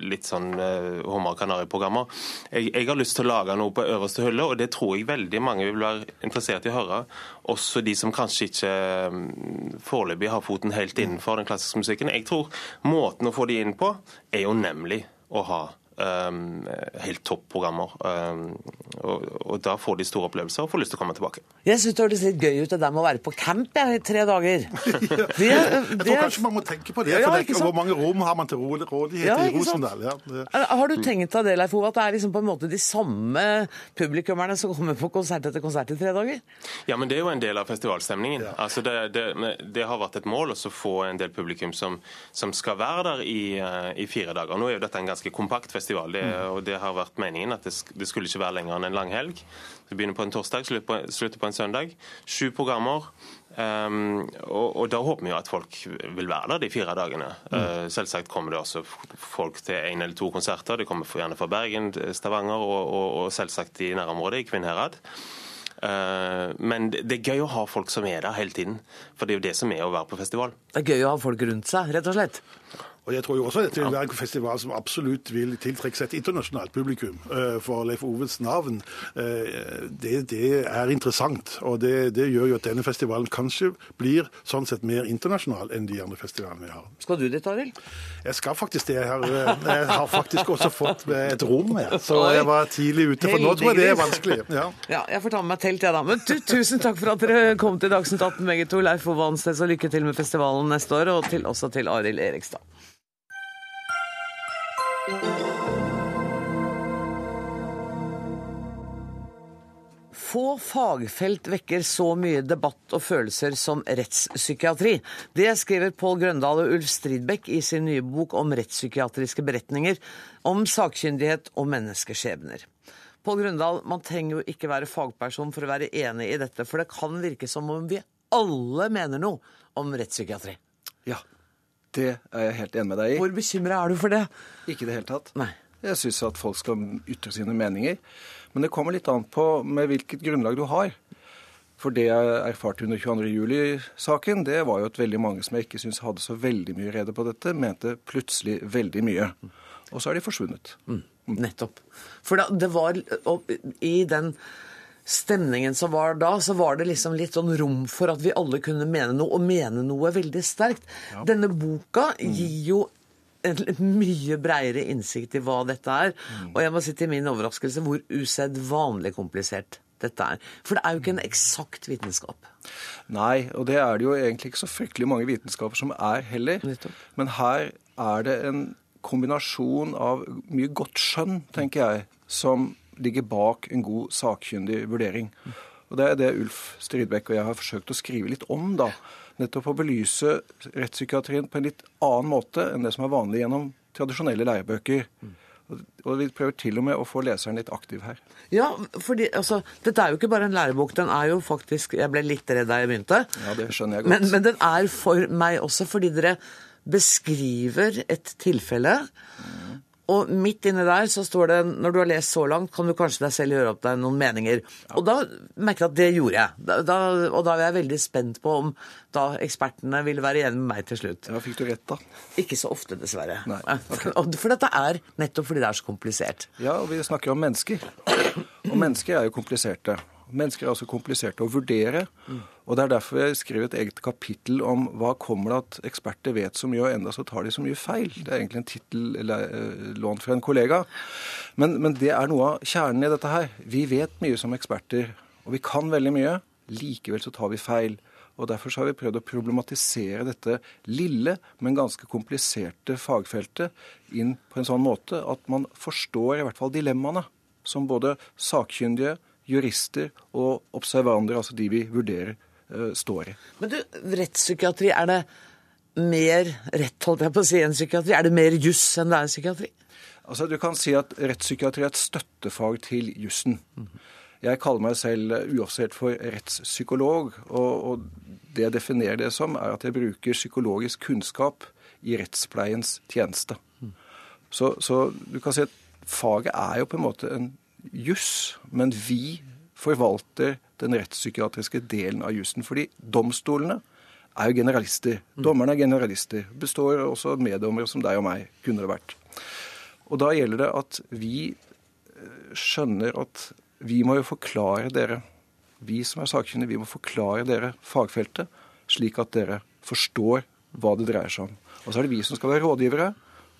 litt sånn uh, hummer-kanari-programmer. Jeg, jeg har lyst til å lage noe på øverste hylle, og det tror jeg veldig mange vil være interessert i å høre. Også de som kanskje ikke um, foreløpig har foten helt innenfor den klassiske musikken. Jeg tror måten å få de inn på, er jo nemlig å ha Um, helt topp programmer. Um, og, og, da får de store opplevelser og får lyst til å komme tilbake. Jeg syns det høres litt gøy ut av dem å være på camp i tre dager. ja. det, det, jeg tror kanskje man må tenke på det. Ja, det hvor mange rom har man til rådighet ja, i Rosendal? Har du tenkt av det, Leif Ove, at det er liksom på en måte de samme publikummerne som kommer på konsert etter konsert i tre dager? Ja, men det er jo en del av festivalstemningen. Altså det, har vært et mål å få en del publikum som, som skal være der i, uh, i, fire dager. Nå er jo dette en ganske kompakt festival festival. Det, og det har vært meningen at det, skulle ikke være lenger enn en lang helg. Det begynner på en torsdag, slutter på, slutter på en søndag. Sju programmer. Um, og, og, da håper vi jo at folk vil være der de fire dagene. Mm. Uh, selvsagt kommer det også folk til én eller to konserter. De kommer gjerne fra Bergen, Stavanger og, og, og selvsagt i nærområdet, i Kvinnherad. Uh, men det, det er gøy å ha folk som er der hele tiden. For det er jo det som er å være på festival. Det er gøy å ha folk rundt seg, rett og slett? Og jeg tror jo også dette vil være en festival som absolutt vil tiltrekke seg et internasjonalt publikum. Eh, for Leif Oves navn, eh, det, det er interessant. Og det, det, gjør jo at denne festivalen kanskje blir sånn sett mer internasjonal enn de andre festivalene vi har. Skal du dit, Arild? Jeg skal faktisk det. Jeg har, eh, jeg har faktisk også fått et rom her. Så jeg var tidlig ute, for nå tror jeg det er vanskelig. Ja, ja jeg får ta med meg telt, jeg da. Men tu, tusen takk for at dere kom til Dagsnytt 18 begge to. Leif Ove Ansnes, og lykke til med festivalen neste år, og til, også til Arild Erikstad. Få fagfelt vekker så mye debatt og følelser som rettspsykiatri. Det skriver Pål Grøndal og Ulf Stridbekk i sin nye bok om rettspsykiatriske beretninger om sakkyndighet og menneskeskjebner. Pål Grøndal, man trenger jo ikke være fagperson for å være enig i dette, for det kan virke som om vi alle mener noe om rettspsykiatri. Ja, det er jeg helt enig med deg i. Hvor bekymra er du for det? Ikke i det hele tatt. Nei. Jeg syns at folk skal ytre sine meninger. Men det kommer litt an på med hvilket grunnlag du har. For det jeg erfarte under 22.07-saken, det var jo at veldig mange som jeg ikke syns hadde så veldig mye rede på dette, mente plutselig veldig mye. Og så er de forsvunnet. Mm. Nettopp. For da, det var i den stemningen som var da, så var det liksom litt sånn rom for at vi alle kunne mene noe, og mene noe veldig sterkt. Ja. Denne boka gir jo en mye breiere innsikt i hva dette er. Og jeg må si til min overraskelse hvor usedvanlig komplisert dette er. For det er jo ikke en eksakt vitenskap. Nei, og det er det jo egentlig ikke så fryktelig mange vitenskaper som er heller. Men her er det en kombinasjon av mye godt skjønn, tenker jeg, som ligger bak en god sakkyndig vurdering. Og Det er det Ulf Stridbekk og jeg har forsøkt å skrive litt om. da nettopp å belyse rettspsykiatrien på en litt annen måte enn det som er vanlig gjennom tradisjonelle lærebøker. Og vi prøver til og med å få leseren litt aktiv her. Ja, fordi altså, Dette er jo ikke bare en lærebok. Den er jo faktisk Jeg ble litt redd da jeg begynte. Ja, det skjønner jeg godt. Men, men den er for meg også fordi dere beskriver et tilfelle. Mm. Og midt inni der så står det når du har lest så langt, kan du kanskje deg selv gjøre opp deg noen meninger. Ja. Og da merker jeg at det gjorde jeg. Da, da, og da var jeg veldig spent på om da ekspertene ville være igjen med meg til slutt. Ja, Fikk du rett, da? Ikke så ofte, dessverre. Nei, okay. For dette er nettopp fordi det er så komplisert. Ja, og vi snakker om mennesker. Og mennesker er jo kompliserte. Mennesker er altså kompliserte å vurdere. Og Det er derfor jeg skrev et eget kapittel om hva kommer det at eksperter vet så mye, og enda så tar de så mye feil. Det er egentlig en tittel eller lånt fra en kollega. Men, men, det er noe av kjernen i dette her. Vi vet mye som eksperter, og vi kan veldig mye. Likevel så tar vi feil. Og Derfor har vi prøvd å problematisere dette lille, men ganske kompliserte fagfeltet inn på en sånn måte at man forstår i hvert fall dilemmaene som både sakkyndige, jurister og observander, altså de vi vurderer, uh, står i. Men du, rettspsykiatri, er det mer rett, holdt jeg på å si, enn psykiatri? Er det mer juss enn det er psykiatri? Altså, Du kan si at rettspsykiatri er et støttefag til jussen. Jeg kaller meg selv uoffisielt for rettspsykolog. Og, og, det jeg definerer det som, er at jeg bruker psykologisk kunnskap i rettspleiens tjeneste. Så, så du kan si at faget er jo på en måte en juss, men vi forvalter den rettspsykiatriske delen av jussen. Fordi domstolene er jo generalister. Mm. Dommerne er generalister. Består også av meddommere som deg og meg kunne det vært. Og da gjelder det at vi eh, skjønner at vi må jo forklare dere, vi som er sakkyndige, vi må forklare dere fagfeltet, slik at dere forstår hva det dreier seg om. Og så er det vi som skal være rådgivere,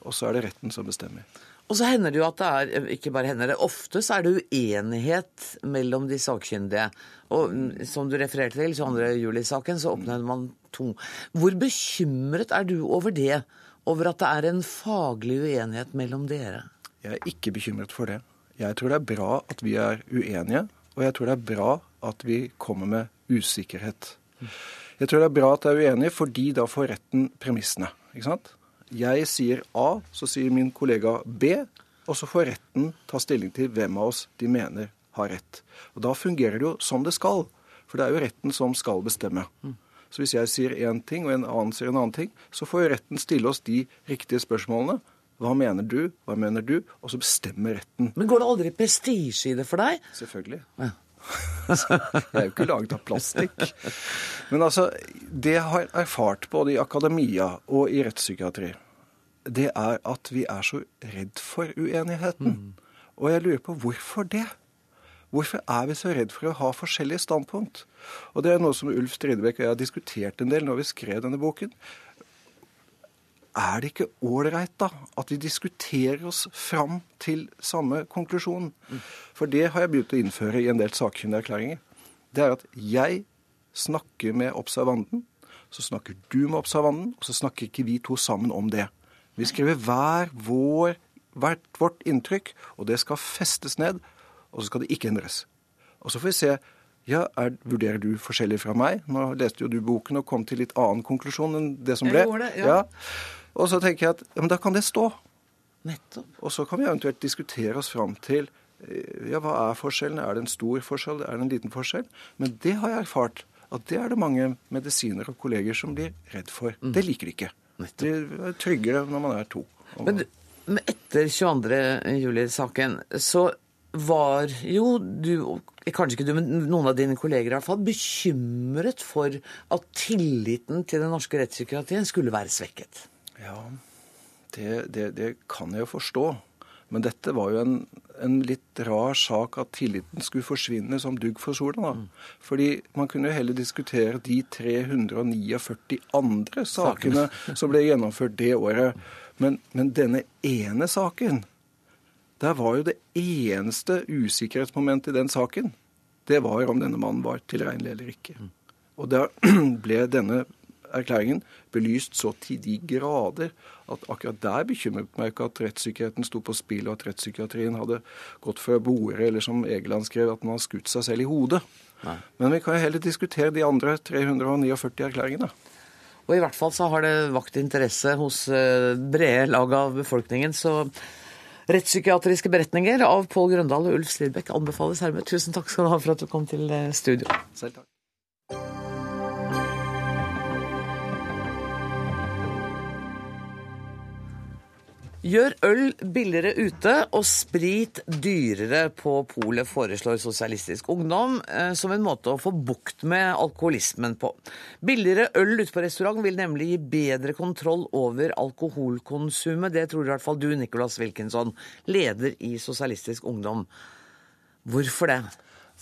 og så er det retten som bestemmer. Og så hender det jo at det er Ikke bare hender det, ofte så er det uenighet mellom de sakkyndige. Og som du refererte til, 22. juli-saken, så oppnevner man to. Hvor bekymret er du over det? Over at det er en faglig uenighet mellom dere? Jeg er ikke bekymret for det. Jeg tror det er bra at vi er uenige, og jeg tror det er bra at vi kommer med usikkerhet. Jeg tror det er bra at det er uenige, fordi da får retten premissene. ikke sant? Jeg sier A, så sier min kollega B, og så får retten ta stilling til hvem av oss de mener har rett. Og Da fungerer det jo som det skal, for det er jo retten som skal bestemme. Så hvis jeg sier én ting, og en annen sier en annen ting, så får jo retten stille oss de riktige spørsmålene. Hva mener du? Hva mener du? Og så bestemmer retten. Men går det aldri prestisje i det for deg? Selvfølgelig. Ja. jeg er jo ikke laget av plastikk. Men altså, det jeg har erfart både i akademia og i rettspsykiatri, det er at vi er så redd for uenigheten. Mm. Og jeg lurer på hvorfor det? Hvorfor er vi så redd for å ha forskjellige standpunkt? Og det er noe som Ulf Stridebekk og jeg har diskutert en del når vi skrev denne boken. Er det ikke ålreit da at vi diskuterer oss fram til samme konklusjon? For det har jeg begynt å innføre i en del sakkyndige erklæringer. Det er at jeg snakker med observanten, så snakker du med observanten, og så snakker ikke vi to sammen om det. Vi skriver hver vår, hvert vårt inntrykk, og det skal festes ned, og så skal det ikke endres. Og så får vi se ja, er, Vurderer du forskjellig fra meg? Nå leste jo du boken og kom til litt annen konklusjon enn det som ble. Jeg gjorde det, ja. ja. Og så tenker jeg at ja, men da kan det stå. Nettopp. Og så kan vi eventuelt diskutere oss fram til eh, ja, hva er forskjellen? Er det en stor forskjell? Er det en liten forskjell? Men det har jeg erfart at det er det mange medisiner og kolleger som blir redd for. Mm. Det liker de ikke. De er tryggere når man er to. Men, men etter 22. juli-saken så var jo du, kanskje ikke du, men noen av dine kolleger i hvert fall, bekymret for at tilliten til den norske rettspsykiatrien skulle være svekket. Ja, det, det, det kan jeg jo forstå. Men dette var jo en, en, litt rar sak at tilliten skulle forsvinne som dugg for sola. Da. Mm. Fordi man kunne jo heller diskutere de 349 andre sakene som ble gjennomført det året. Men, men, denne ene saken, der var jo det eneste usikkerhetsmomentet i den saken, det var om denne mannen var tilregnelig eller ikke. Mm. Og da ble denne erklæringen belyst så til de grader at akkurat der bekymret meg ikke at rettssikkerheten sto på spill, og at rettspsykiatrien hadde gått fra boere, eller som Egeland skrev, at man har skutt seg selv i hodet. Nei. Men vi kan jo heller diskutere de andre 349 erklæringene. Og i hvert fall så har det vakt interesse hos eh, brede lag av befolkningen. så Rettspsykiatriske beretninger av Pål Grøndal og Ulf Slidbekk anbefales hermed. Tusen takk skal du ha for at du kom til eh, studio. Selv takk. Gjør øl billigere ute og sprit dyrere på polet, foreslår Sosialistisk Ungdom eh, som en måte å få bukt med alkoholismen på. Billigere øl ute på restaurant vil nemlig gi bedre kontroll over alkoholkonsumet. Det tror i hvert fall du, Nicolas Wilkinson, leder i Sosialistisk Ungdom. Hvorfor det?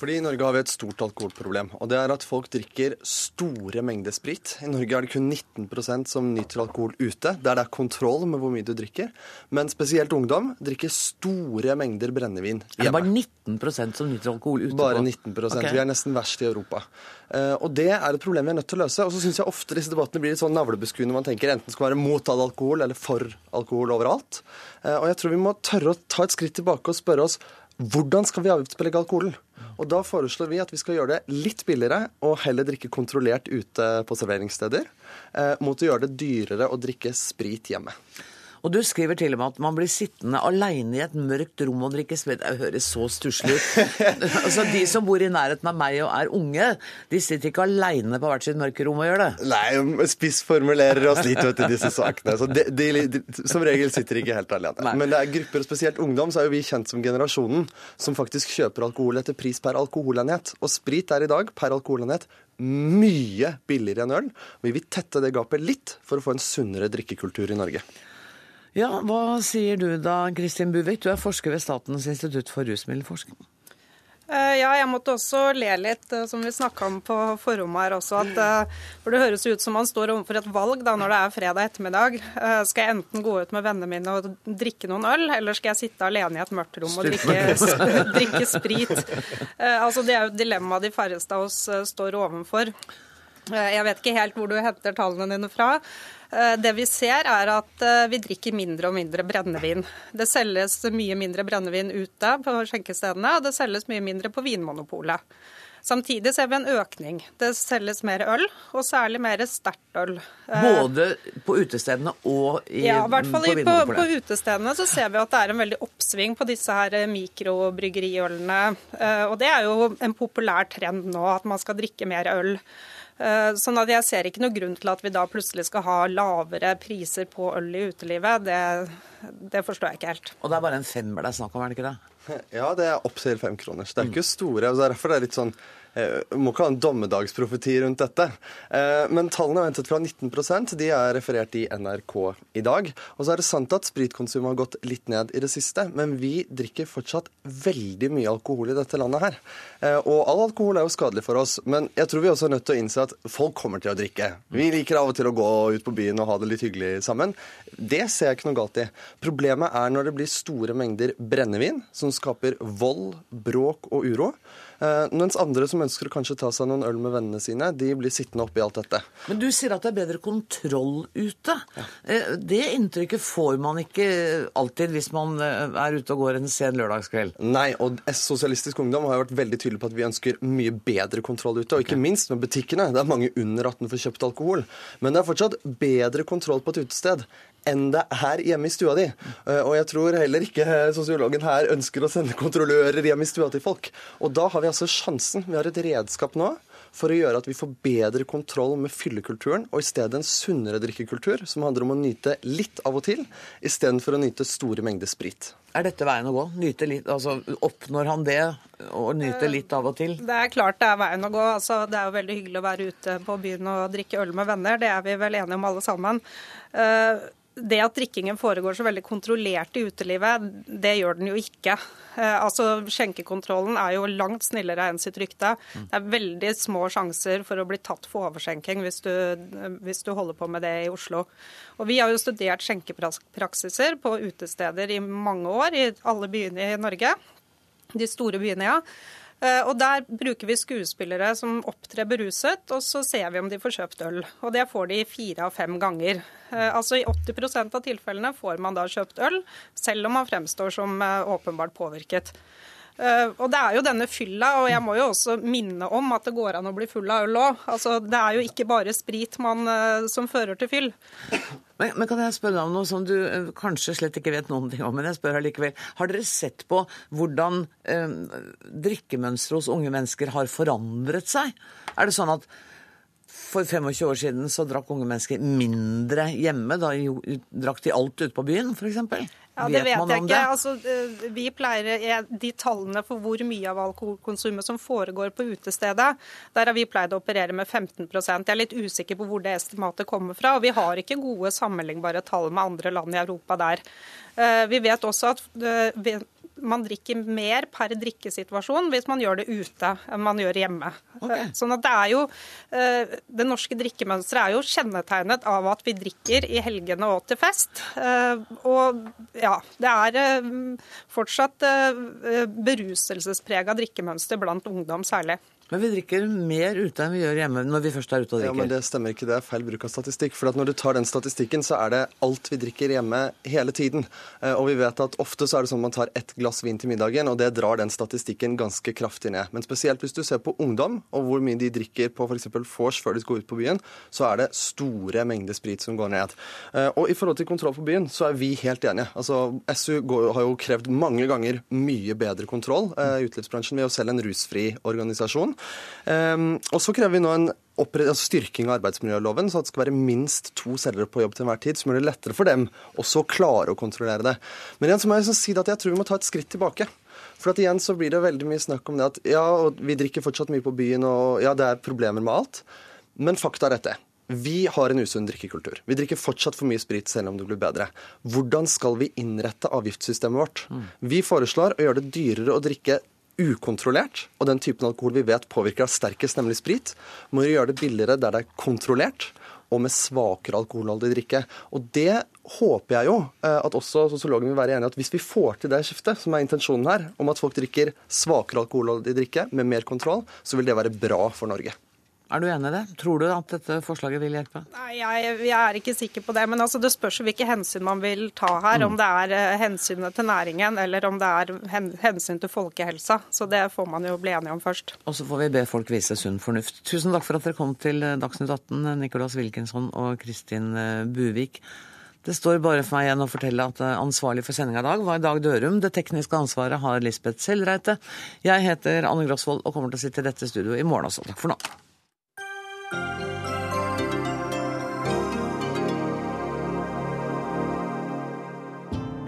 Fordi I Norge har vi et stort alkoholproblem. og det er at Folk drikker store mengder sprit. I Norge er det kun 19% som nyter alkohol ute, der det er kontroll med hvor mye du drikker. Men spesielt ungdom drikker store mengder brennevin hjemme. Er det bare 19% som nyter alkohol ute? Bare 19 okay. Vi er nesten verst i Europa. Uh, og Det er et problem vi er nødt til å løse. Og så syns jeg ofte disse debattene blir litt sånn navlebeskuende. Man tenker enten skal være mot all alkohol eller for alkohol overalt. Uh, og jeg tror vi må tørre å ta et skritt tilbake og spørre oss hvordan skal vi avgiftsbelegge alkoholen? Og Da foreslår vi at vi skal gjøre det litt billigere og heller drikke kontrollert ute på serveringssteder, eh, mot å gjøre det dyrere å drikke sprit hjemme. Og du skriver til og med at man blir sittende aleine i et mørkt rom og drikke sprit. Det høres så stusslig ut. altså, de som bor i nærheten av meg og er unge, de sitter ikke aleine på hvert sitt mørke rom og gjør det. Nei, spissformulerer oss litt vet, du, disse sakene. Så de, de, de, som regel sitter ikke helt alene. Nei. Men det er grupper, spesielt ungdom, så er jo vi kjent som generasjonen som faktisk kjøper alkohol etter pris per alkoholenhet. Og sprit er i dag per alkoholenhet mye billigere enn øl. Vi vil tette det gapet litt for å få en sunnere drikkekultur i Norge. Ja, Hva sier du da, Kristin Buvik? Du er forsker ved Statens institutt for rusmiddelforskning. Eh, ja, jeg måtte også le litt, eh, som vi snakka om på forrommet her også. At, eh, for Det høres ut som man står overfor et valg da, når det er fredag ettermiddag. Skal jeg enten gå ut med vennene mine og drikke noen øl, eller skal jeg sitte alene i et mørkt rom og drikke, drikke sprit? Altså, Det er jo et dilemma de færreste av oss står overfor. Jeg vet ikke helt hvor du henter tallene dine fra. Eh, det vi ser, er at eh, vi drikker mindre og mindre brennevin. Det selges mye mindre brennevin ute på skjenkestedene, og det selges mye mindre på Vinmonopolet. Samtidig ser vi en økning. Det selges mer øl, og særlig mer sterkt øl. Eh, Både på utestedene og i, ja, i hvert fall på, på, på utestedene så ser vi at det er en veldig oppsving på disse her mikrobryggeriølene. Og det er jo en populær trend nå, at man skal drikke mer øl. Eh, sånn at jeg ser ikke noe grunn til at vi da plutselig skal ha lavere priser på øl i utelivet. Det, det forstår jeg ikke helt. Og det er bare en femmer det er snakk om, er det ikke det? Ja, det er opptil fem kroner. Så det er ikke store. og det er derfor det er litt sånn Eh, må ikke ha en dommedagsprofeti rundt dette. Eh, men tallene er ventet fra 19% de er referert i NRK i dag. Og så er det sant at spritkonsumet har gått litt ned i det siste, men vi drikker fortsatt veldig mye alkohol i dette landet her. Eh, og all alkohol er jo skadelig for oss, men jeg tror vi også er nødt til å innse at folk kommer til å drikke. Vi liker av og til å gå ut på byen og ha det litt hyggelig sammen. Det ser jeg ikke noe galt i. Problemet er når det blir store mengder brennevin, som skaper vold, bråk og uro. Uh, mens andre som ønsker å kanskje ta seg noen øl med vennene sine, de blir sittende oppi alt dette. Men du sier at det er bedre kontroll ute. Ja. Uh, det inntrykket får man ikke alltid hvis man uh, er ute og går en sen lørdagskveld. Nei, og S-Sosialistisk Ungdom har jo vært veldig tydelig på at vi ønsker mye bedre kontroll ute. Og ikke okay. minst med butikkene. Det er mange under 18 får kjøpt alkohol. Men det er fortsatt bedre kontroll på et utested enn det er hjemme i stua di. Eh, og jeg tror heller ikke sosiologen her ønsker å sende kontrollører hjem i stua til folk. Og da har vi altså sjansen. Vi har et redskap nå for å gjøre at vi får bedre kontroll med fyllekulturen, og i stedet en sunnere drikkekultur som handler om å nyte litt av og til, istedenfor å nyte store mengder sprit. Er dette veien å gå? Nyte litt, altså Oppnår han det, å nyte litt av og til? Det er klart det er veien å gå. Altså, det er jo veldig hyggelig å være ute på byen og drikke øl med venner. Det er vi vel enige om alle sammen. Uh, det at drikkingen foregår så veldig kontrollert i utelivet, det gjør den jo ikke. Eh, altså, Skjenkekontrollen er jo langt snillere enn sitt rykte. Det er veldig små sjanser for å bli tatt for overskjenking hvis hvis du holder på med det i Oslo. Og Vi har jo studert skjenkepraksiser på utesteder i mange år i alle byene i Norge. De store byene, ja. Eh, og Der bruker vi skuespillere som opptrer beruset, og så ser vi om de får kjøpt øl. Og Det får de fire av fem ganger. Eh, altså I 80% av tilfellene får man da kjøpt øl, selv om man fremstår som eh, åpenbart påvirket. Uh, og Det er jo denne fylla, og jeg må jo også minne om at det går an å bli full av øl òg. Altså, det er jo ikke bare sprit man, uh, som fører til fyll. Men, men, kan jeg spørre deg om noe som du uh, kanskje slett ikke vet noen ting om, men jeg spør allikevel. Har dere sett på hvordan drikkemønsteret hos unge mennesker har forandret seg? Er det sånn at for 25 år siden så drakk unge mennesker mindre hjemme. Da drakk de alt ute på byen, f.eks.? Ja, Det vet, vet jeg ikke. Altså, eh, vi pleier, De tallene for hvor mye av alkoholkonsumet som foregår på utestedet, der har vi pleid å operere med 15% Jeg er litt usikker på hvor det estimatet kommer fra. og Vi har ikke gode sammenlignbare tall med andre land i Europa der. Eh, vi vet også at eh, man drikker mer per drikkesituasjon hvis man gjør det ute enn man gjør hjemme. Okay. Sånn at Det er jo, eh, det norske drikkemønsteret er jo kjennetegnet av at vi drikker i helgene og til fest. Eh, og ja, det er eh, fortsatt beruselsesprega drikkemønster blant ungdom særlig. Men vi drikker mer ute enn vi gjør hjemme når vi først er ute og drikker. Ja, men Det stemmer ikke, det er feil bruk av statistikk. For når du tar den statistikken, så er det alt vi drikker hjemme hele tiden. Eh, og vi vet at ofte så er det sånn at man tar ett glass vin til middagen, og det drar den statistikken ganske kraftig ned. Men spesielt hvis du ser på ungdom, og hvor mye de drikker på f.eks. vors før de skal ut på byen, så er det store mengder sprit som går ned. Eh, og i forhold til kontroll på byen, så er vi helt enige. Altså, SU har jo krevd mange ganger mye bedre kontroll i uh, utelivsbransjen. Vi er jo selv en rusfri organisasjon. Um, og så krever vi nå en altså styrking av arbeidsmiljøloven, så at det skal være minst to selgere på jobb til enhver tid, som gjør det lettere for dem også å klare å kontrollere det. Men igjen så må jeg si at jeg tror vi må ta et skritt tilbake. For at igjen så blir det veldig mye snakk om det at ja, vi drikker fortsatt mye på byen, og ja, det er problemer med alt. Men fakta er dette. Vi har en usunn drikkekultur. Vi drikker fortsatt for mye sprit selv om det blir bedre. Hvordan skal vi innrette avgiftssystemet vårt? Mm. Vi foreslår å gjøre det dyrere å drikke ukontrollert, og den typen alkohol vi vet påvirker av sterkest, nemlig sprit, må vi gjøre det billigere der det er kontrollert, og med svakere alkoholholdig drikke. Og det håper jeg jo eh, at også sosiologen vil være enig i at hvis vi får til det skiftet, som er intensjonen her, om at folk drikker svakere alkoholholdig drikke med mer kontroll, så vil det være bra for Norge. Er du enig i det? Tror du at dette forslaget vil hjelpe? Nei, jeg, jeg er ikke sikker på det. Men altså, det spørs hvilke hensyn man vil ta her. Mm. Om det er uh, hensynet til næringen, eller om det er hensyn til folkehelsa. Så det får man jo bli enige om først. Og så får vi be folk vise sunn fornuft. Tusen takk for at dere kom til eh, Dagsnytt 18, Nicolas Wilkinson og Kristin eh, Buvik. Det står bare for meg igjen å fortelle at ansvarlig for sendinga i dag var Dag Dørum. Det tekniske ansvaret har Lisbeth Selreite. Jeg heter Anne Grosvold og kommer til å sitte i dette studioet i morgen også. Takk for nå.